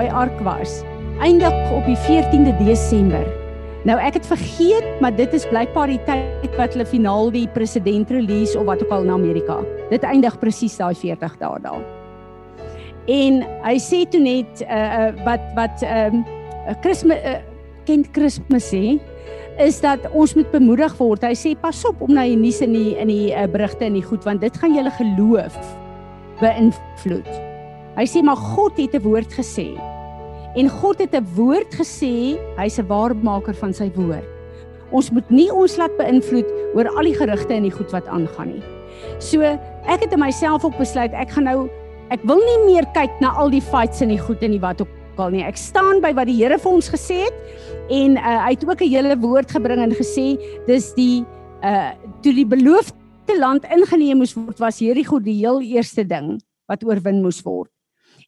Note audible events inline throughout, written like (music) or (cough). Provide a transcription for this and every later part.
daai ark was, eindig op die 14de Desember. Nou ek het vergeet, maar dit is blykbaar die tyd wat hulle finaal die president release of wat ook al in Amerika. Dit eindig presies daai 40 dae daar. En hy sê toe net uh, uh wat wat ehm um, Kersfees uh, kent Kersfees sê is dat ons moet bemoedig word. Hy sê pas op om na die nuus in die in die uh, berigte en die goed want dit gaan julle geloof beïnvloed. Hy sê maar God het 'n woord gesê. En God het 'n woord gesê, hy's 'n waarmaker van sy woord. Ons moet nie ons laat beïnvloed oor al die gerugte en die goed wat aangaan nie. So, ek het in myself ook besluit ek gaan nou ek wil nie meer kyk na al die fights en die goed en die wat ook al nie. Ek staan by wat die Here vir ons gesê het en uh, hy het ook 'n hele woord gebring en gesê dis die uh toe die beloofde land ingeneem moes word was hierdie goed die heel eerste ding wat oorwin moes word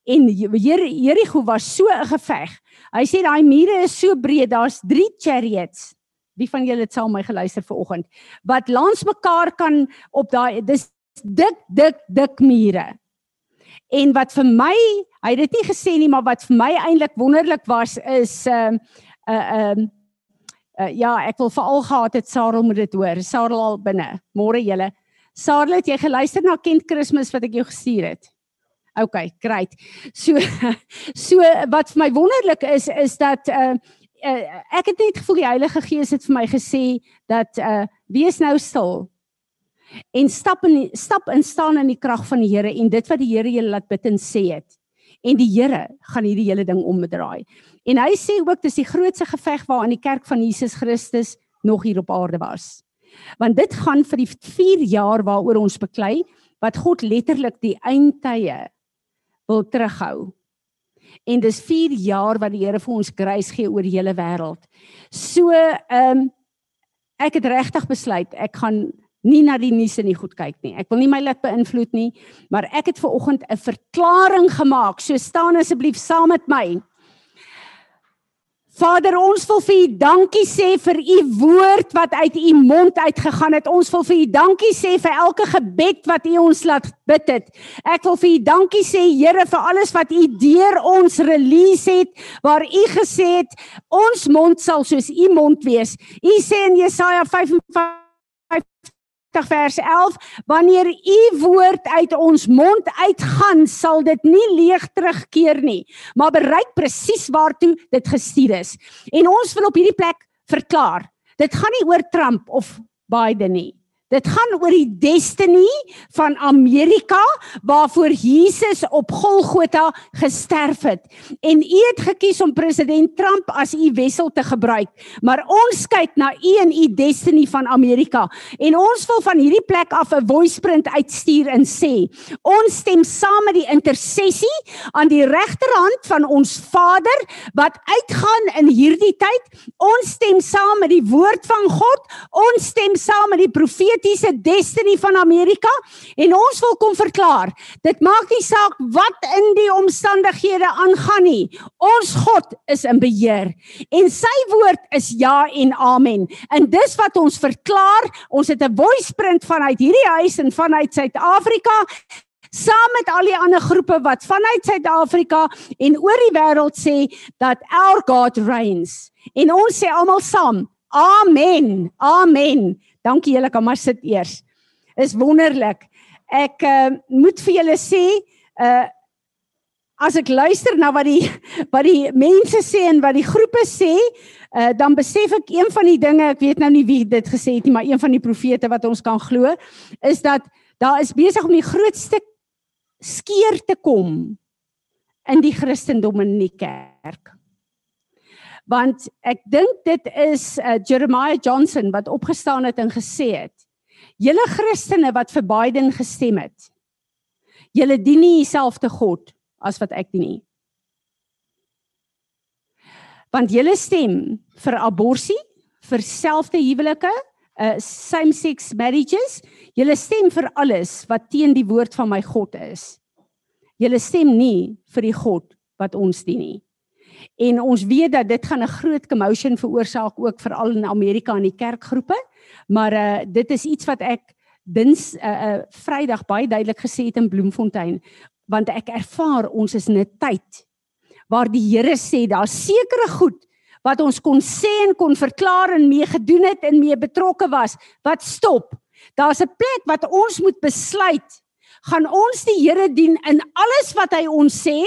en Jericho was so 'n geveg. Hy sê daai mure is so breed, daar's 3 chariots. Wie van julle het saam my geluister vanoggend? Wat langs mekaar kan op daai dis dik dik dik mure. En wat vir my, hy het dit nie gesê nie, maar wat vir my eintlik wonderlik was is ehm uh, ehm uh, uh, ja, ek wil veral gehad het Sarel moet dit hoor. Sarel al binne. Môre julle. Sarel, het jy geluister na Kent Kersfees wat ek jou gestuur het? Okay, great. So (laughs) so wat vir my wonderlik is is dat uh, uh ek het net gevoel die Heilige Gees het vir my gesê dat uh wees nou stil en stap in stap in staan in die krag van die Here en dit wat die Here julle laat bid en sê het. En die Here gaan hierdie hele ding omdraai. En hy sê ook dis die grootste geveg waaraan die kerk van Jesus Christus nog hier op aarde was. Want dit gaan vir die 4 jaar waaroor ons beklei wat God letterlik die eindtye wil terughou. En dis 4 jaar wat die Here vir ons grace gee oor die hele wêreld. So ehm um, ek het regtig besluit ek gaan nie na die nuus en nie goed kyk nie. Ek wil nie my laat beïnvloed nie, maar ek het ver oggend 'n verklaring gemaak. So staan asseblief saam met my. Vader, ons wil vir U dankie sê vir U woord wat uit U mond uitgegaan het. Ons wil vir U dankie sê vir elke gebed wat U ons laat bid het. Ek wil vir U dankie sê, Here, vir alles wat U deur ons release het, waar U gesê het ons mond sal soos U mond wees. U sê in Jesaja 55 80 vers 11 wanneer u woord uit ons mond uitgaan sal dit nie leeg terugkeer nie maar bereik presies waartoe dit gestuur is. En ons wil op hierdie plek verklaar dit gaan nie oor Trump of Biden nie Dit gaan oor die destiny van Amerika waarvoor Jesus op Golgotha gesterf het. En u het gekies om president Trump as u wissel te gebruik. Maar ons kyk na u en u destiny van Amerika en ons wil van hierdie plek af 'n voice print uitstuur en sê: Ons stem saam met die intersessie aan die regterhand van ons Vader wat uitgaan in hierdie tyd. Ons stem saam met die woord van God. Ons stem saam met die profeet profetiese destiny van Amerika en ons wil kom verklaar. Dit maak nie saak wat in die omstandighede aangaan nie. Ons God is in beheer en sy woord is ja en amen. En dis wat ons verklaar. Ons het 'n voice print vanuit hierdie huis en vanuit Suid-Afrika saam met al die ander groepe wat vanuit Suid-Afrika en oor die wêreld sê dat our God reigns. En ons sê almal saam, amen. Amen. Dankie julle kan maar sit eers. Is wonderlik. Ek uh, moet vir julle sê, uh as ek luister na wat die (laughs) wat die mense sê en wat die groepe sê, uh dan besef ek een van die dinge, ek weet nou nie wie dit gesê het nie, maar een van die profete wat ons kan glo, is dat daar is besig om die grootste skeer te kom in die Christendom in die kerk want ek dink dit is uh, Jeremiah Johnson wat opgestaan het en gesê het julle Christene wat vir Biden gestem het julle dien nie dieselfde God as wat ek dien nie. Want julle stem vir abortus vir selfde huwelike uh, same sex marriages julle stem vir alles wat teen die woord van my God is. Julle stem nie vir die God wat ons dien nie En ons weet dat dit gaan 'n groot commotion veroorsaak ook veral in Amerika in die kerkgroepe. Maar uh dit is iets wat ek dins uh, uh Vrydag baie duidelik gesê het in Bloemfontein want ek ervaar ons is in 'n tyd waar die Here sê daar's sekere goed wat ons kon sê en kon verklaar en mee gedoen het en mee betrokke was wat stop. Daar's 'n plek wat ons moet besluit. Gaan ons die Here dien in alles wat hy ons sê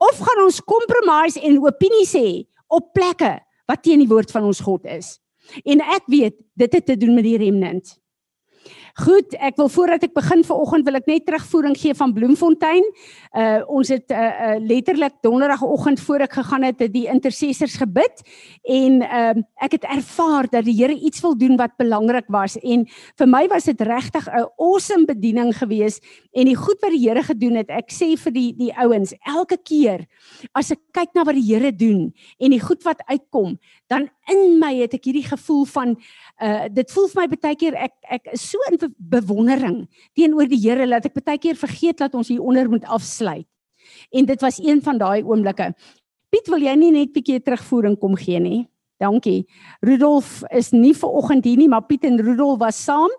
of gaan ons compromise en opinie sê op plekke wat teen die woord van ons God is? En ek weet dit het te doen met die remnant. Goed, ek wil voordat ek begin vanoggend wil ek net terugvoering gee van Bloemfontein. Uh ons het uh, uh letterlik donderdagoggend voor ek gegaan het, het die intercessors gebid en ehm uh, ek het ervaar dat die Here iets wil doen wat belangrik was en vir my was dit regtig 'n awesome bediening geweest en die goed wat die Here gedoen het. Ek sê vir die die ouens, elke keer as ek kyk na wat die Here doen en die goed wat uitkom, dan in my het ek hierdie gevoel van uh dit voel vir my baie keer ek ek is so in bewondering teenoor die Here dat ek baie keer vergeet dat ons hier onder moet afsluit. En dit was een van daai oomblikke. Piet, wil jy nie net 'n bietjie terugvoering kom gee nie? Dankie. Rudolf is nie ver oggend hier nie, maar Piet en Rudolf was saam.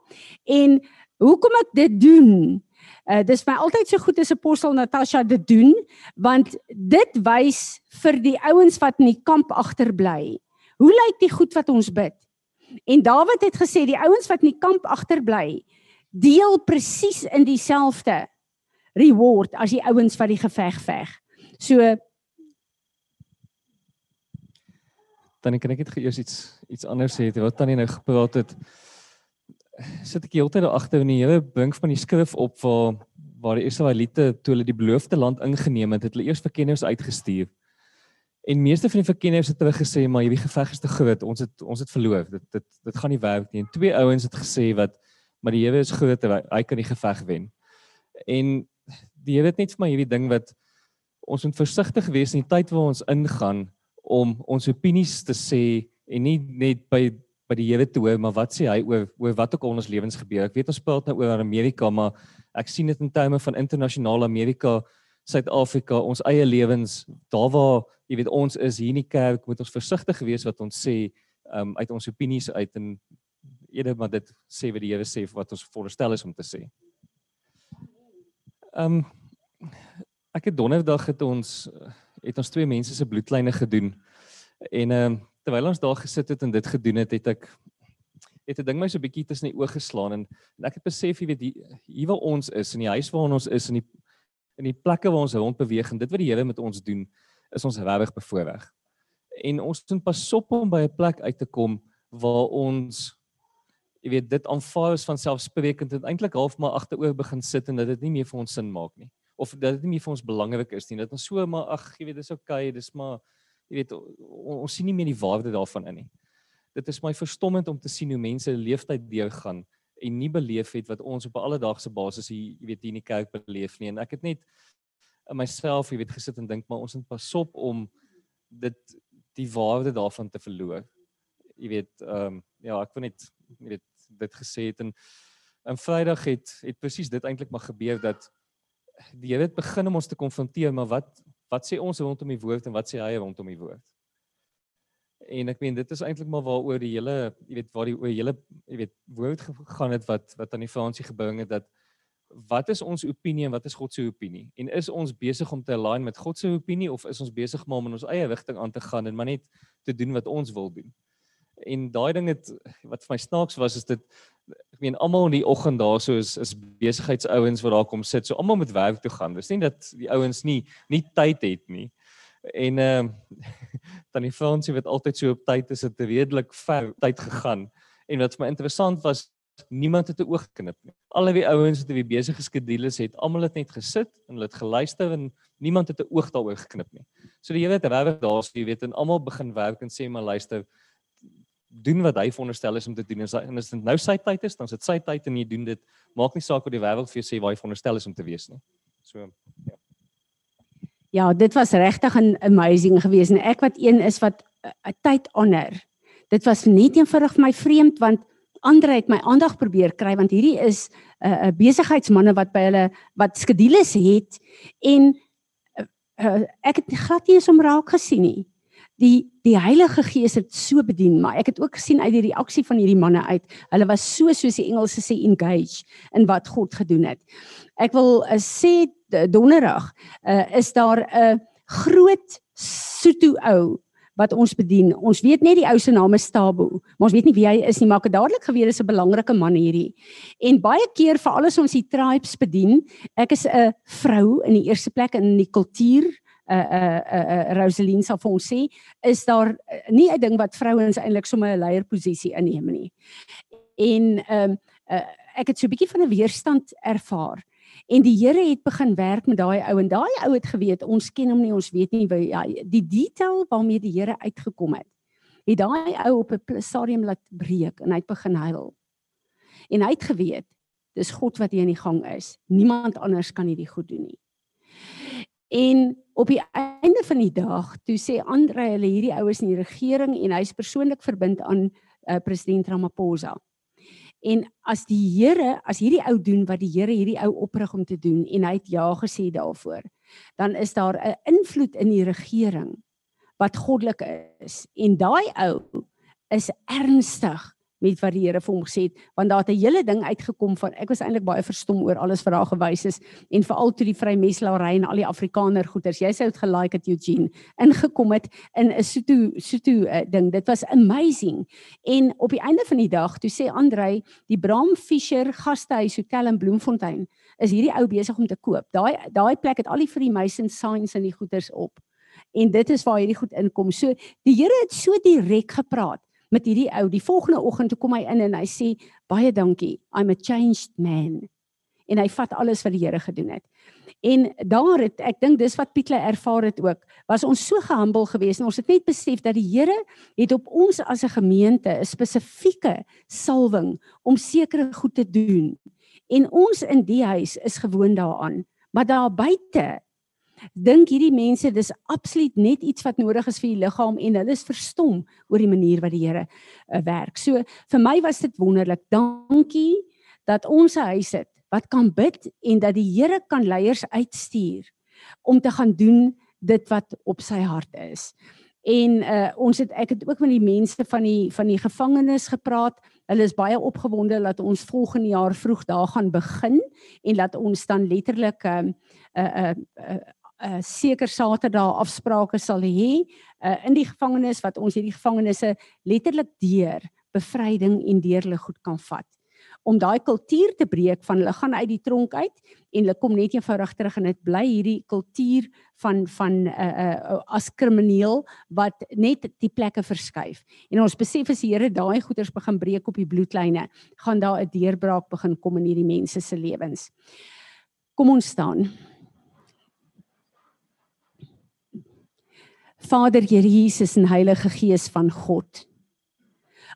En hoekom ek dit doen? Uh dis my altyd so goed as apostel Natasha dit doen, want dit wys vir die ouens wat in die kamp agterbly. Hoe lyk die goed wat ons bid? En Dawid het gesê die ouens wat in die kamp agterbly, deel presies in dieselfde reward as die ouens wat die geveg veg. So dan kan ek net eers iets iets anders sê wat tannie nou gepraat het. Sit ek heeltyd daar agter en die Here bring van die skrif op waar waar die Israeliete toe hulle die beloofde land ingeneem het, het hulle eers verkenners uitgestuur. En meeste van die verkenners het teruggesê maar hierdie geveg is te groot. Ons het ons het verloor. Dit dit dit gaan nie werk nie. En twee ouens het gesê wat maar die Here is groter. Hy, kan die geveg wen. En die Here het net vir my hierdie ding wat ons moet versigtig wees in die tyd waar ons ingaan om ons opinies te sê en nie net by by die Here te hoor maar wat sê hy oor oor wat ook al ons lewens gebeur. Ek weet ons praat nou oor Amerika, maar ek sien dit in terme van internasionaal Amerika Suid-Afrika, ons eie lewens, daar waar jy weet ons is hier in die kerk, moet ons versigtig wees wat ons sê um, uit ons opinies uit en eerder maar dit sê wat die Here sê wat ons voorstel is om te sê. Ehm um, ek het donderdag het ons het ons twee mense se bloedlyne gedoen. En ehm um, terwyl ons daar gesit het en dit gedoen het, het ek het 'n ding my so bietjie tussen die oë geslaan en, en ek het besef jy weet hier waar ons is in die huis waar ons is in die in die plekke waar ons rond beweeg en dit wat die Here met ons doen is ons regtig bevoorreg. En ons moet pas op om by 'n plek uit te kom waar ons jy weet dit aanvaar is van selfsprekend en eintlik half maar agteroor begin sit en dat dit nie meer vir ons sin maak nie of dat dit nie meer vir ons belangrik is nie. Dat ons so maar ag, jy weet, dis okay, dis maar jy weet ons sien nie meer die waarde daarvan in nie. Dit is my verstommend om te sien hoe mense leeftyd deurgaan en nie beleef het wat ons op 'n alledaagse basis hier, jy weet, hier in die kerk beleef nie. En ek het net in myself, jy weet, gesit en dink, maar ons moet pas op om dit die waarde daarvan te verloor. Jy weet, ehm um, ja, ek wil net jy weet dit gesê het en en Vrydag het het presies dit eintlik maar gebeur dat die Here het begin om ons te konfronteer, maar wat wat sê ons rondom die woord en wat sê hy rondom die woord? en ek meen dit is eintlik maar waaroor die hele jy weet waar die hele jy weet woord gegaan het wat wat aan die Fransie gebring het dat wat is ons opinie en wat is God se opinie? En is ons besig om te align met God se opinie of is ons besig maar om in ons eie rigting aan te gaan en maar net te doen wat ons wil doen? En daai ding het wat vir my snaaks was is dit ek meen almal in die oggend daar so is is besigheidsouens wat daar kom sit so almal moet werk toe gaan. Dis nie dat die ouens nie nie tyd het nie. En ehm uh, (laughs) tannie Fransie wat altyd so op tyd is, het redelik ver tyd gegaan. En wat vir my interessant was, niemand het 'n oog geknip nie. Al die ouens wat wie besig geskedules het, almal het net gesit en hulle het geluister en niemand het 'n oog daaroor geknip nie. So die Here het regtig daar, so jy weet, en almal begin werk en sê maar luister, doen wat hy veronderstel is om te doen. En as dit nou sy tyd is, dan is dit sy tyd en jy doen dit. Maak nie saak wat die wêreld vir jou sê waar hy veronderstel is om te wees nie. So ja. Ja, dit was regtig 'n amazing geweest en ek wat een is wat 'n tyd onder. Dit was net eenvoudig vir my vreemd want Andre het my aandag probeer kry want hierdie is 'n uh, 'n besigheidsmanne wat by hulle wat skedules het en uh, uh, ek het glad nie eens om raak gesien nie. Die die Heilige Gees het so bedien, maar ek het ook gesien uit die reaksie van hierdie manne uit. Hulle was so soos die Engelse sê engage in wat God gedoen het. Ek wil uh, sê donderdag uh, is daar 'n groot Sotho ou wat ons bedien. Ons weet net die ou se naam is Tabo, maar ons weet nie wie hy is nie, maar ek het dadelik geweet dis 'n belangrike man hierdie. En baie keer vir alles ons die tribes bedien, ek is 'n vrou in die eerste plek in die kultuur uh uh uh Rosaline sal vir ons sê is daar nie 'n ding wat vrouens eintlik sommer 'n leierposisie inneem nie. En ehm um, uh, ek het so 'n bietjie van 'n weerstand ervaar. En die Here het begin werk met daai ou en daai ou het geweet ons ken hom nie, ons weet nie wie ja, die detail waarmee die Here uitgekom het. Het daai ou op 'n stadium laat breek en hy het begin huil. En hy het geweet dis God wat hier in die gang is. Niemand anders kan hierdie goed doen nie. En op die einde van die dag, toe sê Andre hulle hierdie oues in die regering en hy's persoonlik verbind aan uh, president Ramaphosa. En as die Here, as hierdie ou doen wat die Here hierdie ou oprig om te doen en hy het ja gesê daarvoor, dan is daar 'n invloed in die regering wat goddelik is. En daai ou is ernstig met wat die Here vir hom gesê het want daar het 'n hele ding uitgekom van ek was eintlik baie verstom oor alles wat daar gewys is en veral toe die vrymeslaery en al die afrikaner goeters jy sou dit gelike het Eugene ingekom het in 'n Sotho Sotho uh, ding. Dit was amazing. En op die einde van die dag toe sê Andrei die Bram Fischer gastehuis hotel in Bloemfontein is hierdie ou besig om te koop. Daai daai plek het al die Freemason signs in die goeters op. En dit is waar hierdie goed inkom. So die Here het so direk gepraat met hierdie ou. Die volgende oggend toe kom hy in en hy sê baie dankie. I'm a changed man. En hy vat alles wat die Here gedoen het. En daar het ek dink dis wat Pietle ervaar het ook. Was ons so gehumble geweest en ons het net besef dat die Here het op ons as 'n gemeente 'n spesifieke salwing om sekere goed te doen. En ons in die huis is gewoond daaraan. Maar daar buite dink hierdie mense dis absoluut net iets wat nodig is vir die liggaam en hulle is verstom oor die manier wat die Here uh, werk. So vir my was dit wonderlik. Dankie dat ons 'n huis het wat kan bid en dat die Here kan leiers uitstuur om te gaan doen dit wat op sy hart is. En uh ons het ek het ook met die mense van die van die gevangenes gepraat. Hulle is baie opgewonde dat ons volgende jaar vroeg daar gaan begin en dat ons dan letterlik 'n uh, 'n uh, uh, uh seker Saterdag afsprake sal hê uh in die gevangenis wat ons hierdie gevangenisse letterlik deur bevryding en deur hulle goed kan vat om daai kultuur te breek van hulle gaan uit die tronk uit en hulle kom net eenvoudig terug en dit bly hierdie kultuur van van uh uh as krimineel wat net die plekke verskuif. En ons besef as die Here daai goeters begin breek op die bloedlyne, gaan daar 'n deurbraak begin kom in hierdie mense se lewens. Kom ons staan. Vader Here Jesus en Heilige Gees van God.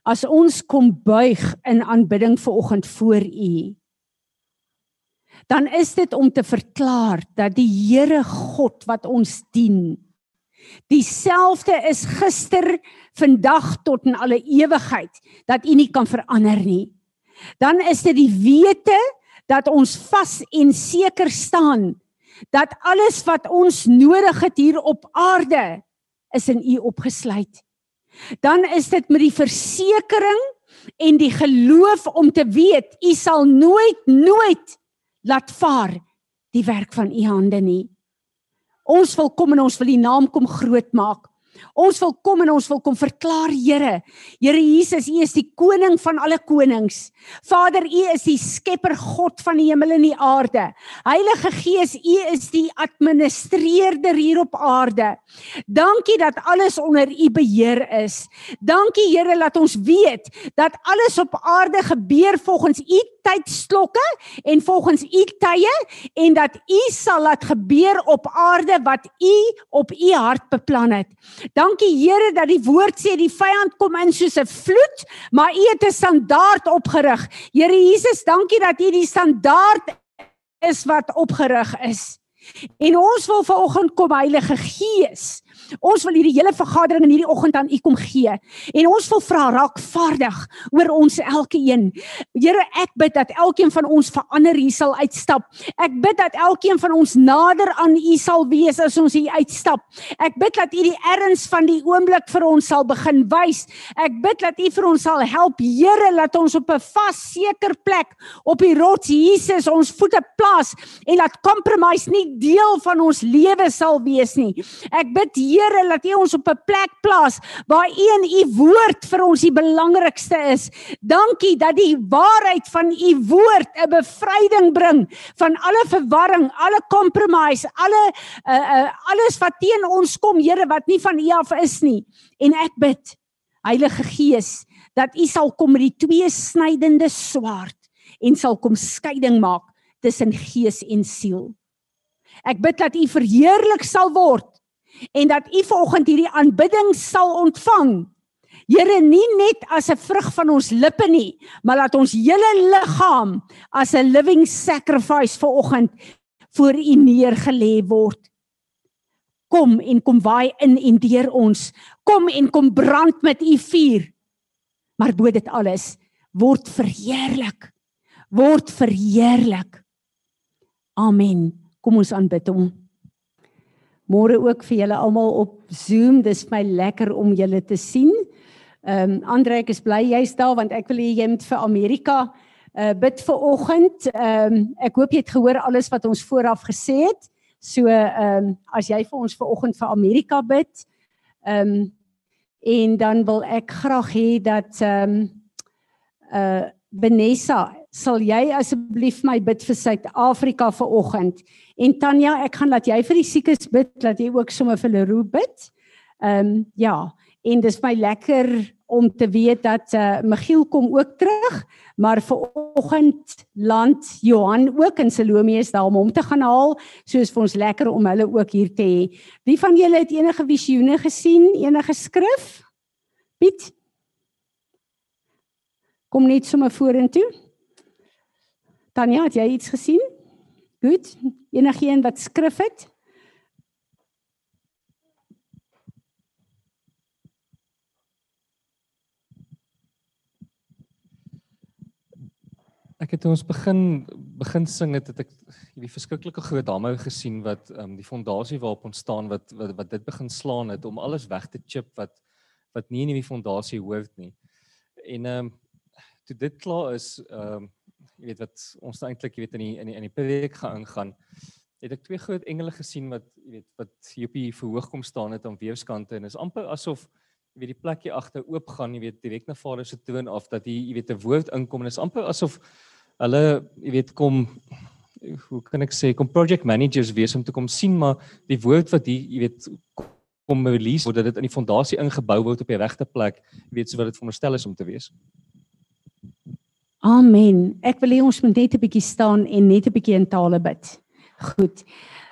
As ons kom buig in aanbidding ver oggend voor U, dan is dit om te verklaar dat die Here God wat ons dien, dieselfde is gister, vandag tot in alle ewigheid, dat U nie kan verander nie. Dan is dit die wete dat ons vas en seker staan dat alles wat ons nodig het hier op aarde is in u opgesluit. Dan is dit met die versekering en die geloof om te weet u sal nooit nooit laat vaar die werk van u hande nie. Ons wil kom en ons wil die naam kom groot maak. Ons wil kom en ons wil kom verklaar Here. Here Jesus, U is die koning van alle konings. Vader, U is die skepper God van die hemel en die aarde. Heilige Gees, U is die administreerder hier op aarde. Dankie dat alles onder U beheer is. Dankie Here dat ons weet dat alles op aarde gebeur volgens U tydslokke en volgens U tye en dat U sal laat gebeur op aarde wat U op U hart beplan het. Dankie Here dat die woord sê die vyand kom in soos 'n vloed, maar U het 'n standaard opgerig. Here Jesus, dankie dat U die standaard is wat opgerig is. En ons wil vanoggend kom Heilige Gees Ons wil hierdie hele vergadering in hierdie oggend aan U kom gee. En ons wil vra raak vaardig oor ons elkeen. Here, ek bid dat elkeen van ons verander hier sal uitstap. Ek bid dat elkeen van ons nader aan U sal wees as ons hier uitstap. Ek bid dat U die erns van die oomblik vir ons sal begin wys. Ek bid dat U vir ons sal help. Here, laat ons op 'n vas seker plek op die rots Jesus ons voete plaas en laat compromise nie deel van ons lewe sal wees nie. Ek bid Here dat U ons op 'n plek plaas waar U en U woord vir ons die belangrikste is. Dankie dat die waarheid van U woord 'n bevryding bring van alle verwarring, alle compromise, alle uh, uh, alles wat teen ons kom, Here, wat nie van U af is nie. En ek bid Heilige Gees dat U sal kom met die twee snydende swaard en sal kom skeiding maak tussen gees en siel. Ek bid dat U verheerlik sal word en dat U vanoggend hierdie aanbidding sal ontvang. Here, nie net as 'n vrug van ons lippe nie, maar laat ons hele liggaam as 'n living sacrifice vanoggend voor U neergelê word. Kom en kom waai in en deur ons. Kom en kom brand met U vuur. Maar bo dit alles word verheerlik. Word verheerlik. Amen. Kom ons aanbid hom. Môre ook vir julle almal op Zoom. Dis my lekker om julle te sien. Ehm um, Andre, ek is bly jy's daar want ek wil hê jy moet vir Amerika uh bid vir oggend. Ehm um, ek hoop jy het gehoor alles wat ons vooraf gesê het. So ehm um, as jy vir ons vir oggend vir Amerika bid. Ehm um, en dan wil ek graag hê dat ehm um, uh Vanessa sal jy asseblief my bid vir Suid-Afrika vir oggend. En Tanya, ek gaan laat jy vir die siekes bid, laat jy ook sommer vir Leroe bid. Ehm um, ja, en dis my lekker om te weet dat eh uh, Michiel kom ook terug, maar vir oggend land Johan ook in Salome is daar om hom te gaan haal. So is vir ons lekker om hulle ook hier te hê. Wie van julle het enige visioene gesien, enige skrif? Piet Kom net sommer vorentoe. Tanya, het jy iets gesien? Goed. Enigeen wat skrif het? Ek het ons begin begin sing het, het ek hierdie verskriklike groot dame gesien wat ehm um, die fondasie waarop ons staan wat, wat wat dit begin slaan het om alles weg te chip wat wat nie in die fondasie hoort nie. En ehm um, toe dit klaar is ehm um, jy weet wat ons nou eintlik jy weet in die in die in die preek gaan ingaan. Het ek twee groot engele gesien wat jy weet wat hier op die verhoog kom staan het aan weefskante en is amper asof jy weet die plekjie agter oop gaan jy weet direk na Vader se troon af dat hy jy weet 'n woord inkom en is amper asof hulle jy weet kom hoe kan ek sê kom project managers wees om te kom sien maar die woord wat hier jy weet kom release word dat dit in die fondasie ingebou word op die regte plek jy weet so wat dit veronderstel is om te wees Amen. Ek wil hê ons moet net 'n bietjie staan en net 'n bietjie in tale bid. Goed.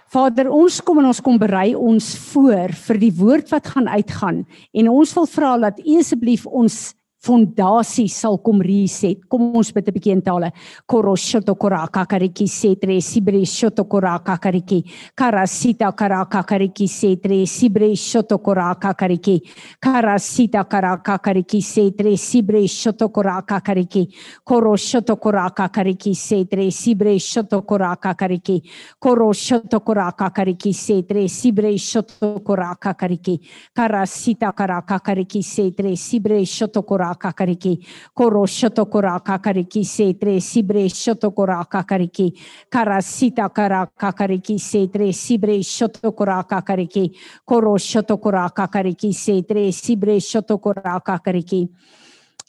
Vader, ons kom en ons kom berei ons voor vir die woord wat gaan uitgaan en ons wil vra dat U asseblief ons fondasie sal kom reset. Kom ons bid 'n bietjie in tale. Koroshoto koraka kariki setre sibre shoto koraka kariki. Karasita karaka kariki setre sibre shoto koraka kariki. Karasita karaka kariki setre sibre shoto koraka kariki. Koroshoto koraka kariki setre sibre shoto koraka kariki. Koroshoto koraka kariki setre sibre shoto koraka kariki. Karasita karaka kariki setre sibre shoto koraka kakariki koro shoto kora kakariki se tre sibre shoto kora kakariki karasita kara kakariki se tre sibre shoto kora kakariki koro shoto kora kakariki se tre sibre shoto kora kakariki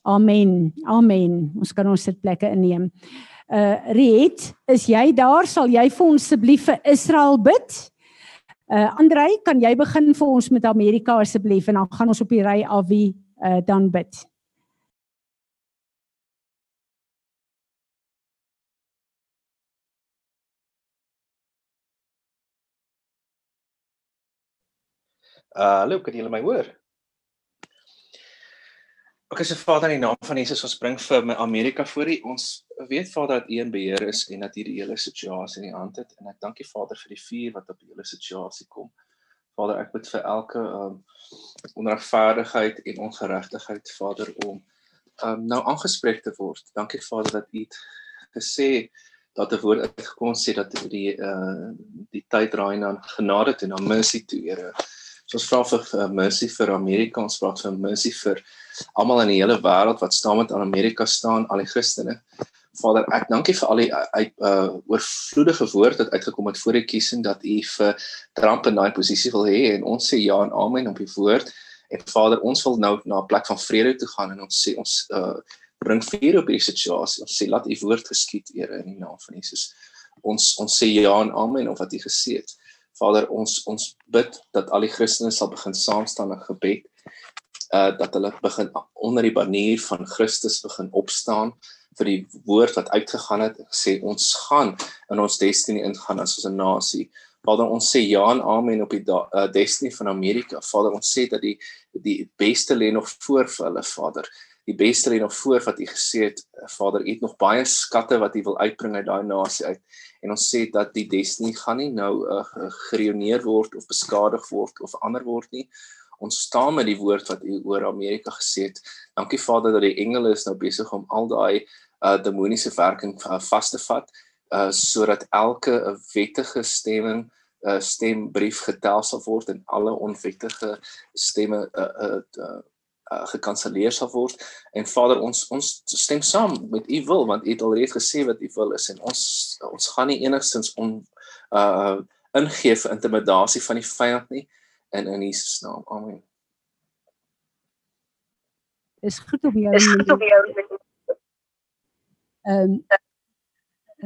Amen. Amen. Ons kan ons sitplekke inneem. Uh Riet, is jy daar? Sal jy vir ons asseblief vir Israel bid? Uh Andrei, kan jy begin vir ons met Amerika asseblief en dan gaan ons op die ry af wie uh dan bid. Uh hallo, kan julle my hoor? Ek is se Vader in die naam van Jesus ons bring vir my Amerika voor U. Ons weet Vader dat U in beheer is en dat hierdie hele situasie in U hand het en ek dank U Vader vir die vuur wat op hele situasie kom. Vader, ek bid vir elke um onregverdigheid en ongeregtigheid, Vader, om um nou aangespreek te word. Dankie Vader dat U het gesê dat 'n woord uitgekom sê dat die uh die tyd draai na genade toe, na mercy toe, Here. So ons vra vir uh, mercy vir Amerika, ons vra vir mercy vir almal in die hele wêreld wat staan met aan Amerika staan, al die Christene. Vader, ek dankie vir al die uit uh oorvloedige woord wat uitgekom het voor die kiesing dat U vir Trump in daai posisie wil hê en ons sê ja en amen op die woord. En Vader, ons wil nou na 'n plek van vrede toe gaan en ons sê ons uh bring vrede op hierdie situasie. Ons sê laat U woord geskied, Here, in die naam van Jesus. Ons ons sê ja en amen op wat U gesê het. Vader, ons ons bid dat al die Christene sal begin saam staan in gebed. Uh dat hulle begin onder die banier van Christus begin opstaan vir die woord wat uitgegaan het sê ons gaan in ons destiny ingaan as ons 'n nasie. Vader ons sê ja en amen op die uh, destiny van Amerika. Vader ons sê dat die die beste lê nog voor vir hulle Vader. Die beste lê nog voor wat u gesê het Vader. U het nog baie skatte wat u wil uitbring uit daai nasie uit. En ons sê dat die destiny gaan nie nou uh, gereuneer word of beskadig word of ander word nie. Ons staan met die woord wat u oor Amerika gesê het. Dankie Vader dat die engele is nou besig om al daai uh demoniese werking uh, vas te vat uh sodat elke wettige stemming uh stembrief getel sal word en alle onwettige stemme uh uh, uh uh gekanselleer sal word. En Vader ons ons stem saam met u wil want u het alreeds gesê wat u wil is. En ons ons gaan nie enigstens on uh ingee vir intimidasie van die vyand nie. In in Jesus naam amen. Is goed om jou is goed om jou Ehm um,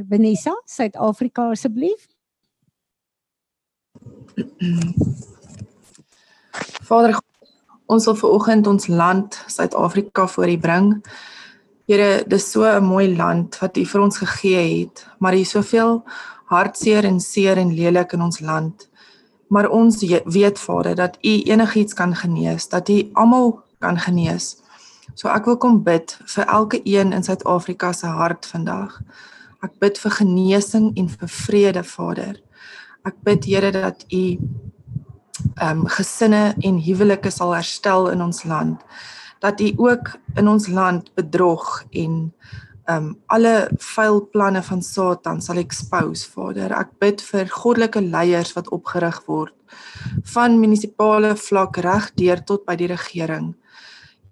Vanessa, Suid-Afrika asseblief. Vader, ons wil ver oggend ons land Suid-Afrika voor U bring. Here, dis so 'n mooi land wat U vir ons gegee het, maar hier soveel hartseer en seer en lelik in ons land. Maar ons weet Vader dat U enigiets kan genees, dat U almal kan genees. So ek wil kom bid vir elke een in Suid-Afrika se hart vandag. Ek bid vir genesing en vir vrede, Vader. Ek bid Here dat U ehm um, gesinne en huwelike sal herstel in ons land. Dat U ook in ons land bedrog en ehm um, alle vuil planne van Satan sal expose, Vader. Ek bid vir goddelike leiers wat opgerig word van munisipale vlak reg deur tot by die regering.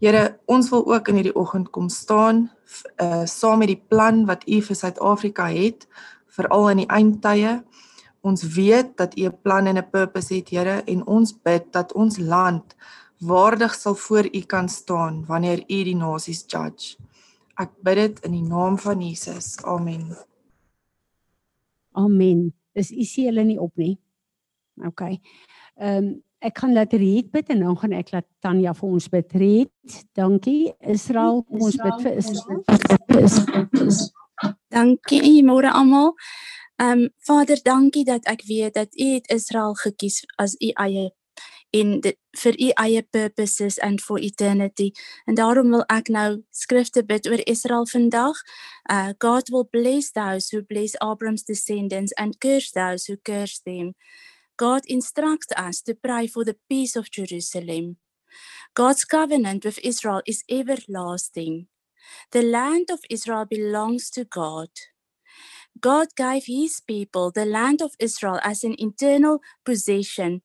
Here, ons wil ook in hierdie oggend kom staan uh saam met die plan wat U vir Suid-Afrika het, veral in die eindtye. Ons weet dat U 'n plan en 'n purpose het, Here, en ons bid dat ons land waardig sal voor U kan staan wanneer U die nasies judge. Ek bid dit in die naam van Jesus. Amen. Amen. Is u sien hulle nie op nie. OK. Ehm um, ek gaan laat Riet bid en dan gaan ek laat Tanya vir ons bid. Riet, dankie. Israel, kom ons bid vir Israel. Dankie môre almal. Ehm um, Vader, dankie dat ek weet dat U het Israel gekies as U eie in dit vir u eie purposes and for eternity. En daarom wil ek nou skrifte bid oor Israel vandag. Uh God will bless those who bless Abraham's descendants and curse those who curse them. God instructs us to pray for the peace of Jerusalem. God's covenant with Israel is everlasting. The land of Israel belongs to God. God gave his people the land of Israel as an internal possession.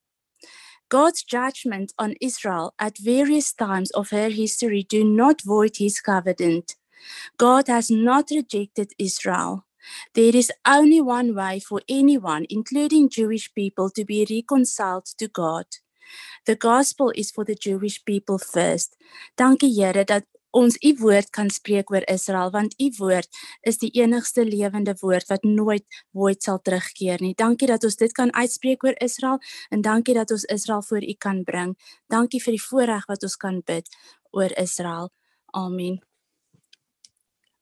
God's judgment on Israel at various times of her history do not void his covenant. God has not rejected Israel. There is only one way for anyone, including Jewish people, to be reconciled to God. The gospel is for the Jewish people first. Dankie Here dat ons u woord kan spreek oor Israel want u woord is die enigste lewende woord wat nooit nooit sal terugkeer nie. Dankie dat ons dit kan uitspreek oor Israel en dankie dat ons Israel voor u kan bring. Dankie vir die voorreg wat ons kan bid oor Israel. Amen.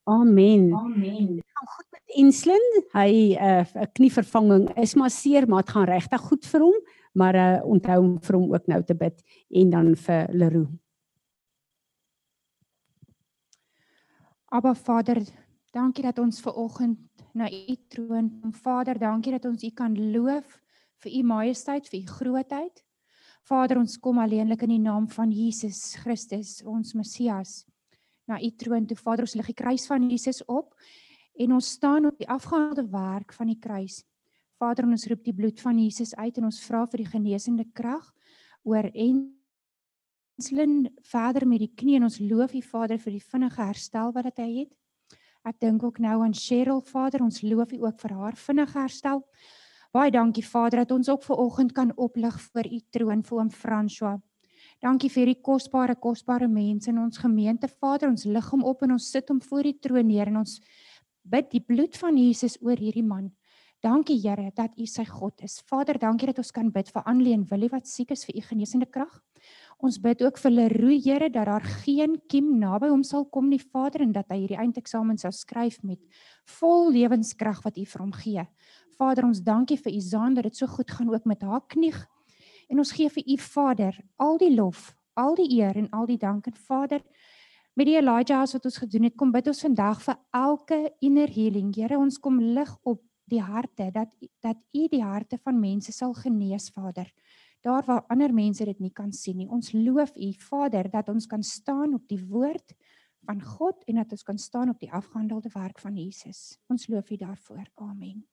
Amen. Amen. Goed met Enslin. Hy 'n uh, eh, knievervanging is maar seer, maar dit gaan regtig goed vir hom, maar uh, onthou om vir hom ook nou te bid en dan vir Leroux. Abba Vader, dankie dat ons ver oggend na U troon kom. Vader, dankie dat ons U kan loof vir U majesteit, vir U grootheid. Vader, ons kom alleenlik in die naam van Jesus Christus, ons Messias, na U troon toe. Vader, ons lig die kruis van Jesus op en ons staan op die afgehaalde werk van die kruis. Vader, ons roep die bloed van Jesus uit en ons vra vir die genesende krag oor Enslin verder met die knie en ons loof U Vader vir die vinnige herstel wat hy het. Ek dink ook nou aan Cheryl Vader, ons loof U ook vir haar vinnige herstel. Baie dankie Vader dat ons ook ver oggend kan oplig voor U troon vir oom François. Dankie vir die kosbare kosbare mense in ons gemeente Vader, ons lig hom op en ons sit hom voor U troon neer en ons bid die bloed van Jesus oor hierdie man. Dankie Here dat U sy God is. Vader, dankie dat ons kan bid vir Annelie en Willie wat siek is vir U genesende krag. Ons bid ook vir Leroe Here dat daar geen kiem naby hom sal kom nie Vader en dat hy hierdie eindeksamen sou skryf met vol lewenskrag wat U vir hom gee. Vader, ons dankie vir u Zaan dat dit so goed gaan ook met haar knie. En ons gee vir u Vader al die lof, al die eer en al die dank en Vader met die Elijah as wat ons gedoen het, kom bid ons vandag vir elke inner healing. Here, ons kom lig op die harte dat dat u die harte van mense sal genees, Vader. Daar waar ander mense dit nie kan sien nie. Ons loof u Vader dat ons kan staan op die woord van God en dat ons kan staan op die afgehandelde werk van Jesus. Ons loof u daarvoor. Amen.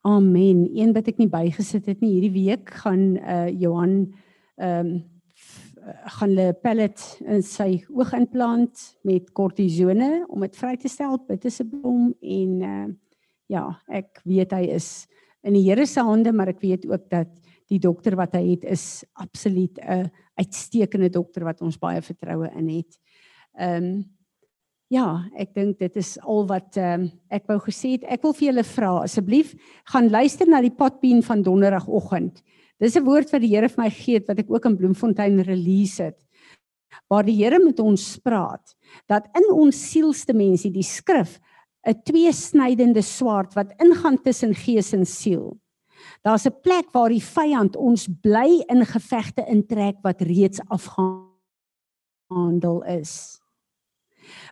Amen. Een wat ek nie bygesit het nie hierdie week gaan uh Johan ehm um, gaan hulle pellet in sy oog implant met kortisone om dit vry te stel by Tisseblom en uh ja, ek weet hy is in die Here se hande, maar ek weet ook dat die dokter wat hy het is absoluut 'n uitstekende dokter wat ons baie vertroue in het. Ehm um, Ja, ek dink dit is al wat ehm um, ek wou gesê het. Ek wil vir julle vra asseblief gaan luister na die potpien van donderdagoggend. Dis 'n woord wat die Here vir my gee het wat ek ook in Bloemfontein release het. Waar die Here met ons praat dat in ons sielsdimensie die skrif 'n tweesnydende swaard wat ingaan tussen gees en siel. Daar's 'n plek waar die vyand ons bly in gevegte intrek wat reeds afgehandel is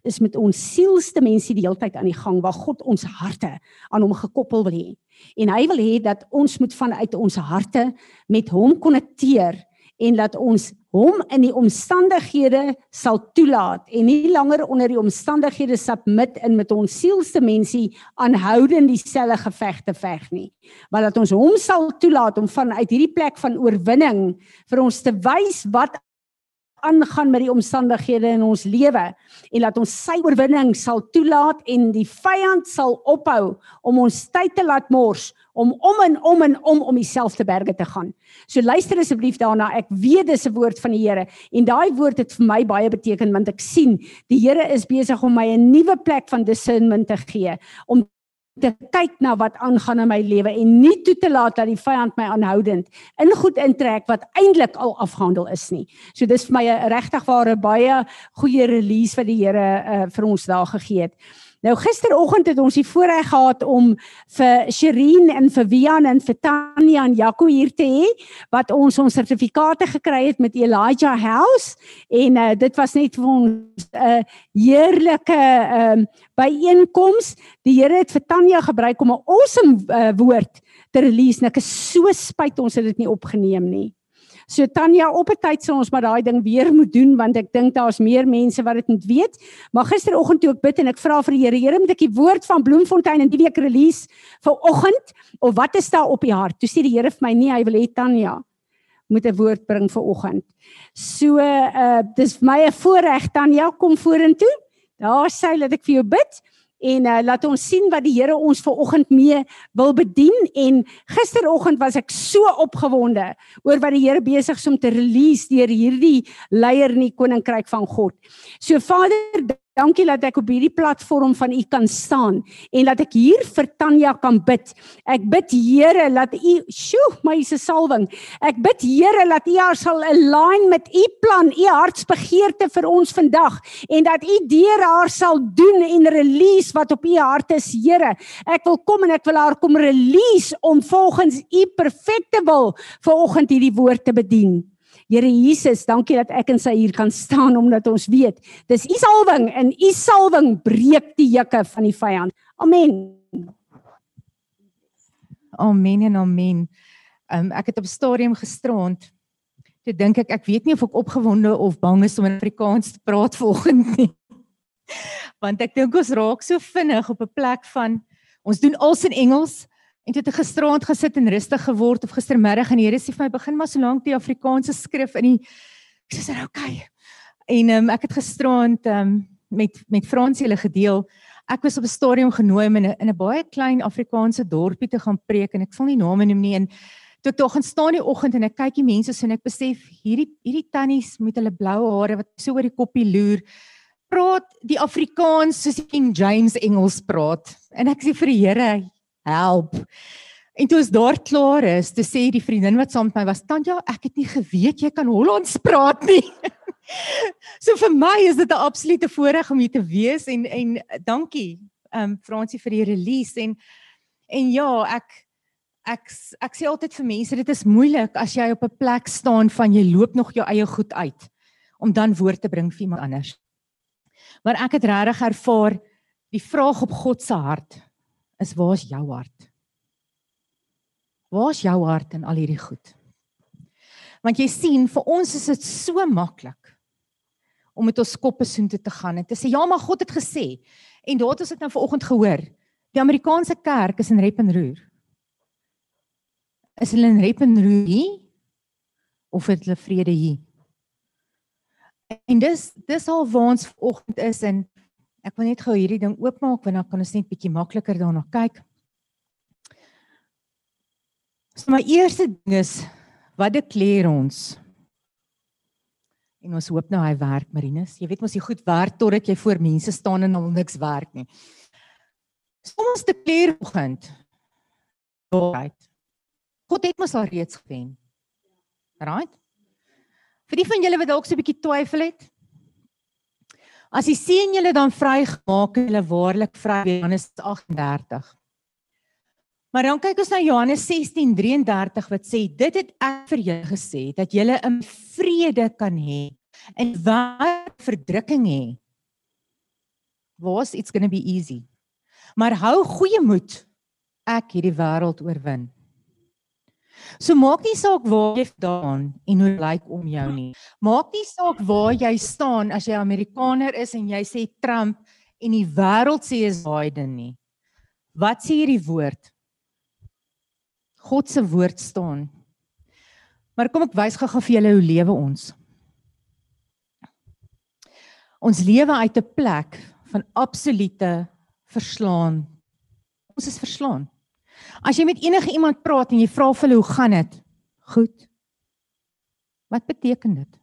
is met ons sielsdimensie die hele tyd aan die gang waar God ons harte aan hom gekoppel wil hê. En hy wil hê dat ons moet vanuit ons harte met hom konnekteer en dat ons hom in die omstandighede sal toelaat en nie langer onder die omstandighede submit in met ons sielsdimensie aanhoudend dieselfde gevegte veg nie maar dat ons hom sal toelaat om vanuit hierdie plek van oorwinning vir ons te wys wat aangaan met die omstandighede in ons lewe en laat ons sy oorwinning sal toelaat en die vyand sal ophou om ons tyd te laat mors om om en om en om om dieselfde berge te gaan. So luister asseblief daarna. Ek weet dis 'n woord van die Here en daai woord het vir my baie beteken want ek sien die Here is besig om my 'n nuwe plek van discernment te gee om te kyk na wat aangaan in my lewe en nie toe te laat dat die vyand my aanhoudend in goed intrek wat eintlik al afgehandel is nie. So dis vir my 'n regtig ware baie goeie release wat die Here uh, vir ons daar gegee het. Nou gisteroggend het ons die voorreg gehad om vir Sherin en vir Wian en vir Tanya en Jaco hier te hê wat ons ons sertifikate gekry het met Elijah House en uh, dit was net vir ons 'n uh, heerlike um, byeenkoms. Die Here het vir Tanya gebruik om 'n awesome uh, woord te release. Ek is so spyt ons het dit nie opgeneem nie. So Tanya, op 'n tyd sal ons maar daai ding weer moet doen want ek dink daar's meer mense wat dit moet weet. Maar gisteroggend toe ek bid en ek vra vir die Here, Here, moet ek die woord van Bloemfontein in die week release vir oggend of wat is daar op die hart? Toe sê die Here vir my, nee, hy wil hê Tanya moet 'n woord bring vir oggend. So uh dis vir my 'n voorreg Tanya kom vorentoe. Daar sê dat ek vir jou bid en uh, laat ons sien wat die Here ons ver oggend mee wil bedien en gisteroggend was ek so opgewonde oor wat die Here besig is om te release deur hierdie leier in die koninkryk van God. So Vader Dankie dat ek op hierdie platform van U kan staan en dat ek hier vir Tanya kan bid. Ek bid Here dat U, sjoe, my se salwing. Ek bid Here dat U haar sal align met U plan, U hartsbegeerte vir ons vandag en dat U deur haar sal doen en release wat op U hart is, Here. Ek wil kom en ek wil haar kom release om volgens U perfekte wil vanoggend hierdie woord te bedien. Here Jesus, dankie dat ek en sy hier kan staan omdat ons weet dis u salwing en u salwing breek die juke van die vyand. Amen. Amen en amen. Um ek het op stadium gisterond toe dink ek ek weet nie of ek opgewonde of bang is om in Afrikaans te praat (laughs) volgende nie. Want ek dink ons raak so vinnig op 'n plek van ons doen alles in Engels en toe het ek gisterond gesit en rustig geword of gistermiddag en die Here sê vir my begin maar so lank die Afrikaanse skrif in die ek sê okay. En um, ek het gisterond um, met met Fransie hulle gedeel. Ek was op 'n stadium genooi om in 'n in 'n baie klein Afrikaanse dorpie te gaan preek en ek sal nie name noem nie. En toe ek daar gaan staan die oggend en ek kyk die mense so en ek besef hierdie hierdie tannies met hulle blou hare wat so oor die koppie loer praat die Afrikaans soos die King James Engels praat. En ek sê vir die Here help En toe is daar klaar is, te sê die vriendin wat saam met my was, "Tanja, ek het nie geweet jy kan Hollands praat nie." (laughs) so vir my is dit 'n absolute voorreg om hier te wees en en dankie ehm um, Fransie vir die release en en ja, ek ek ek sê altyd vir mense dit is moeilik as jy op 'n plek staan van jy loop nog jou eie goed uit om dan woord te bring vir iemand anders. Maar ek het regtig ervaar die vraag op God se hart is waar is jou hart? Waar is jou hart in al hierdie goed? Want jy sien vir ons is dit so maklik om met ons koppe soontoe te gaan en te sê ja maar God het gesê en daar het ons dit nou vanoggend gehoor die Amerikaanse kerk is in rep en roer is hulle in rep en roer hier of het hulle vrede hier en dis dis al waar ons vanoggend is en ek wil net gou hierdie ding oopmaak want dan kan ons net bietjie makliker daarna kyk so my eerste ding is wat dekleer ons En ons hoop nou hy werk Marinus. Jy weet mos jy goed werk totdat jy voor mense staan en al niks werk nie. Soms te kleer oggend. Right. God het mos al reeds gewen. Right? Vir die van julle wat dalk so 'n bietjie twyfel het. As jy sien julle dan vrygemaak, hulle waarlik vry Johannes 38. Maar dan kyk ons na Johannes 16:33 wat sê dit het ek vir julle gesê dat julle in vrede kan hê en waar verdrukking hê. Was it's going to be easy. Maar hou goeie moed. Ek het die wêreld oorwin. So maak nie saak waar jy staan en hoe lyk om jou nie. Maak nie saak waar jy staan as jy Amerikaner is en jy sê Trump en die wêreld sê is Biden nie. Wat sê hierdie woord? God se woord staan. Maar kom ek wys gou-gou vir julle hoe lewe ons. Ons lewe uit 'n plek van absolute verslaan. Ons is verslaan. As jy met enige iemand praat en jy vra vir hulle hoe gaan dit? Goed. Wat beteken dit?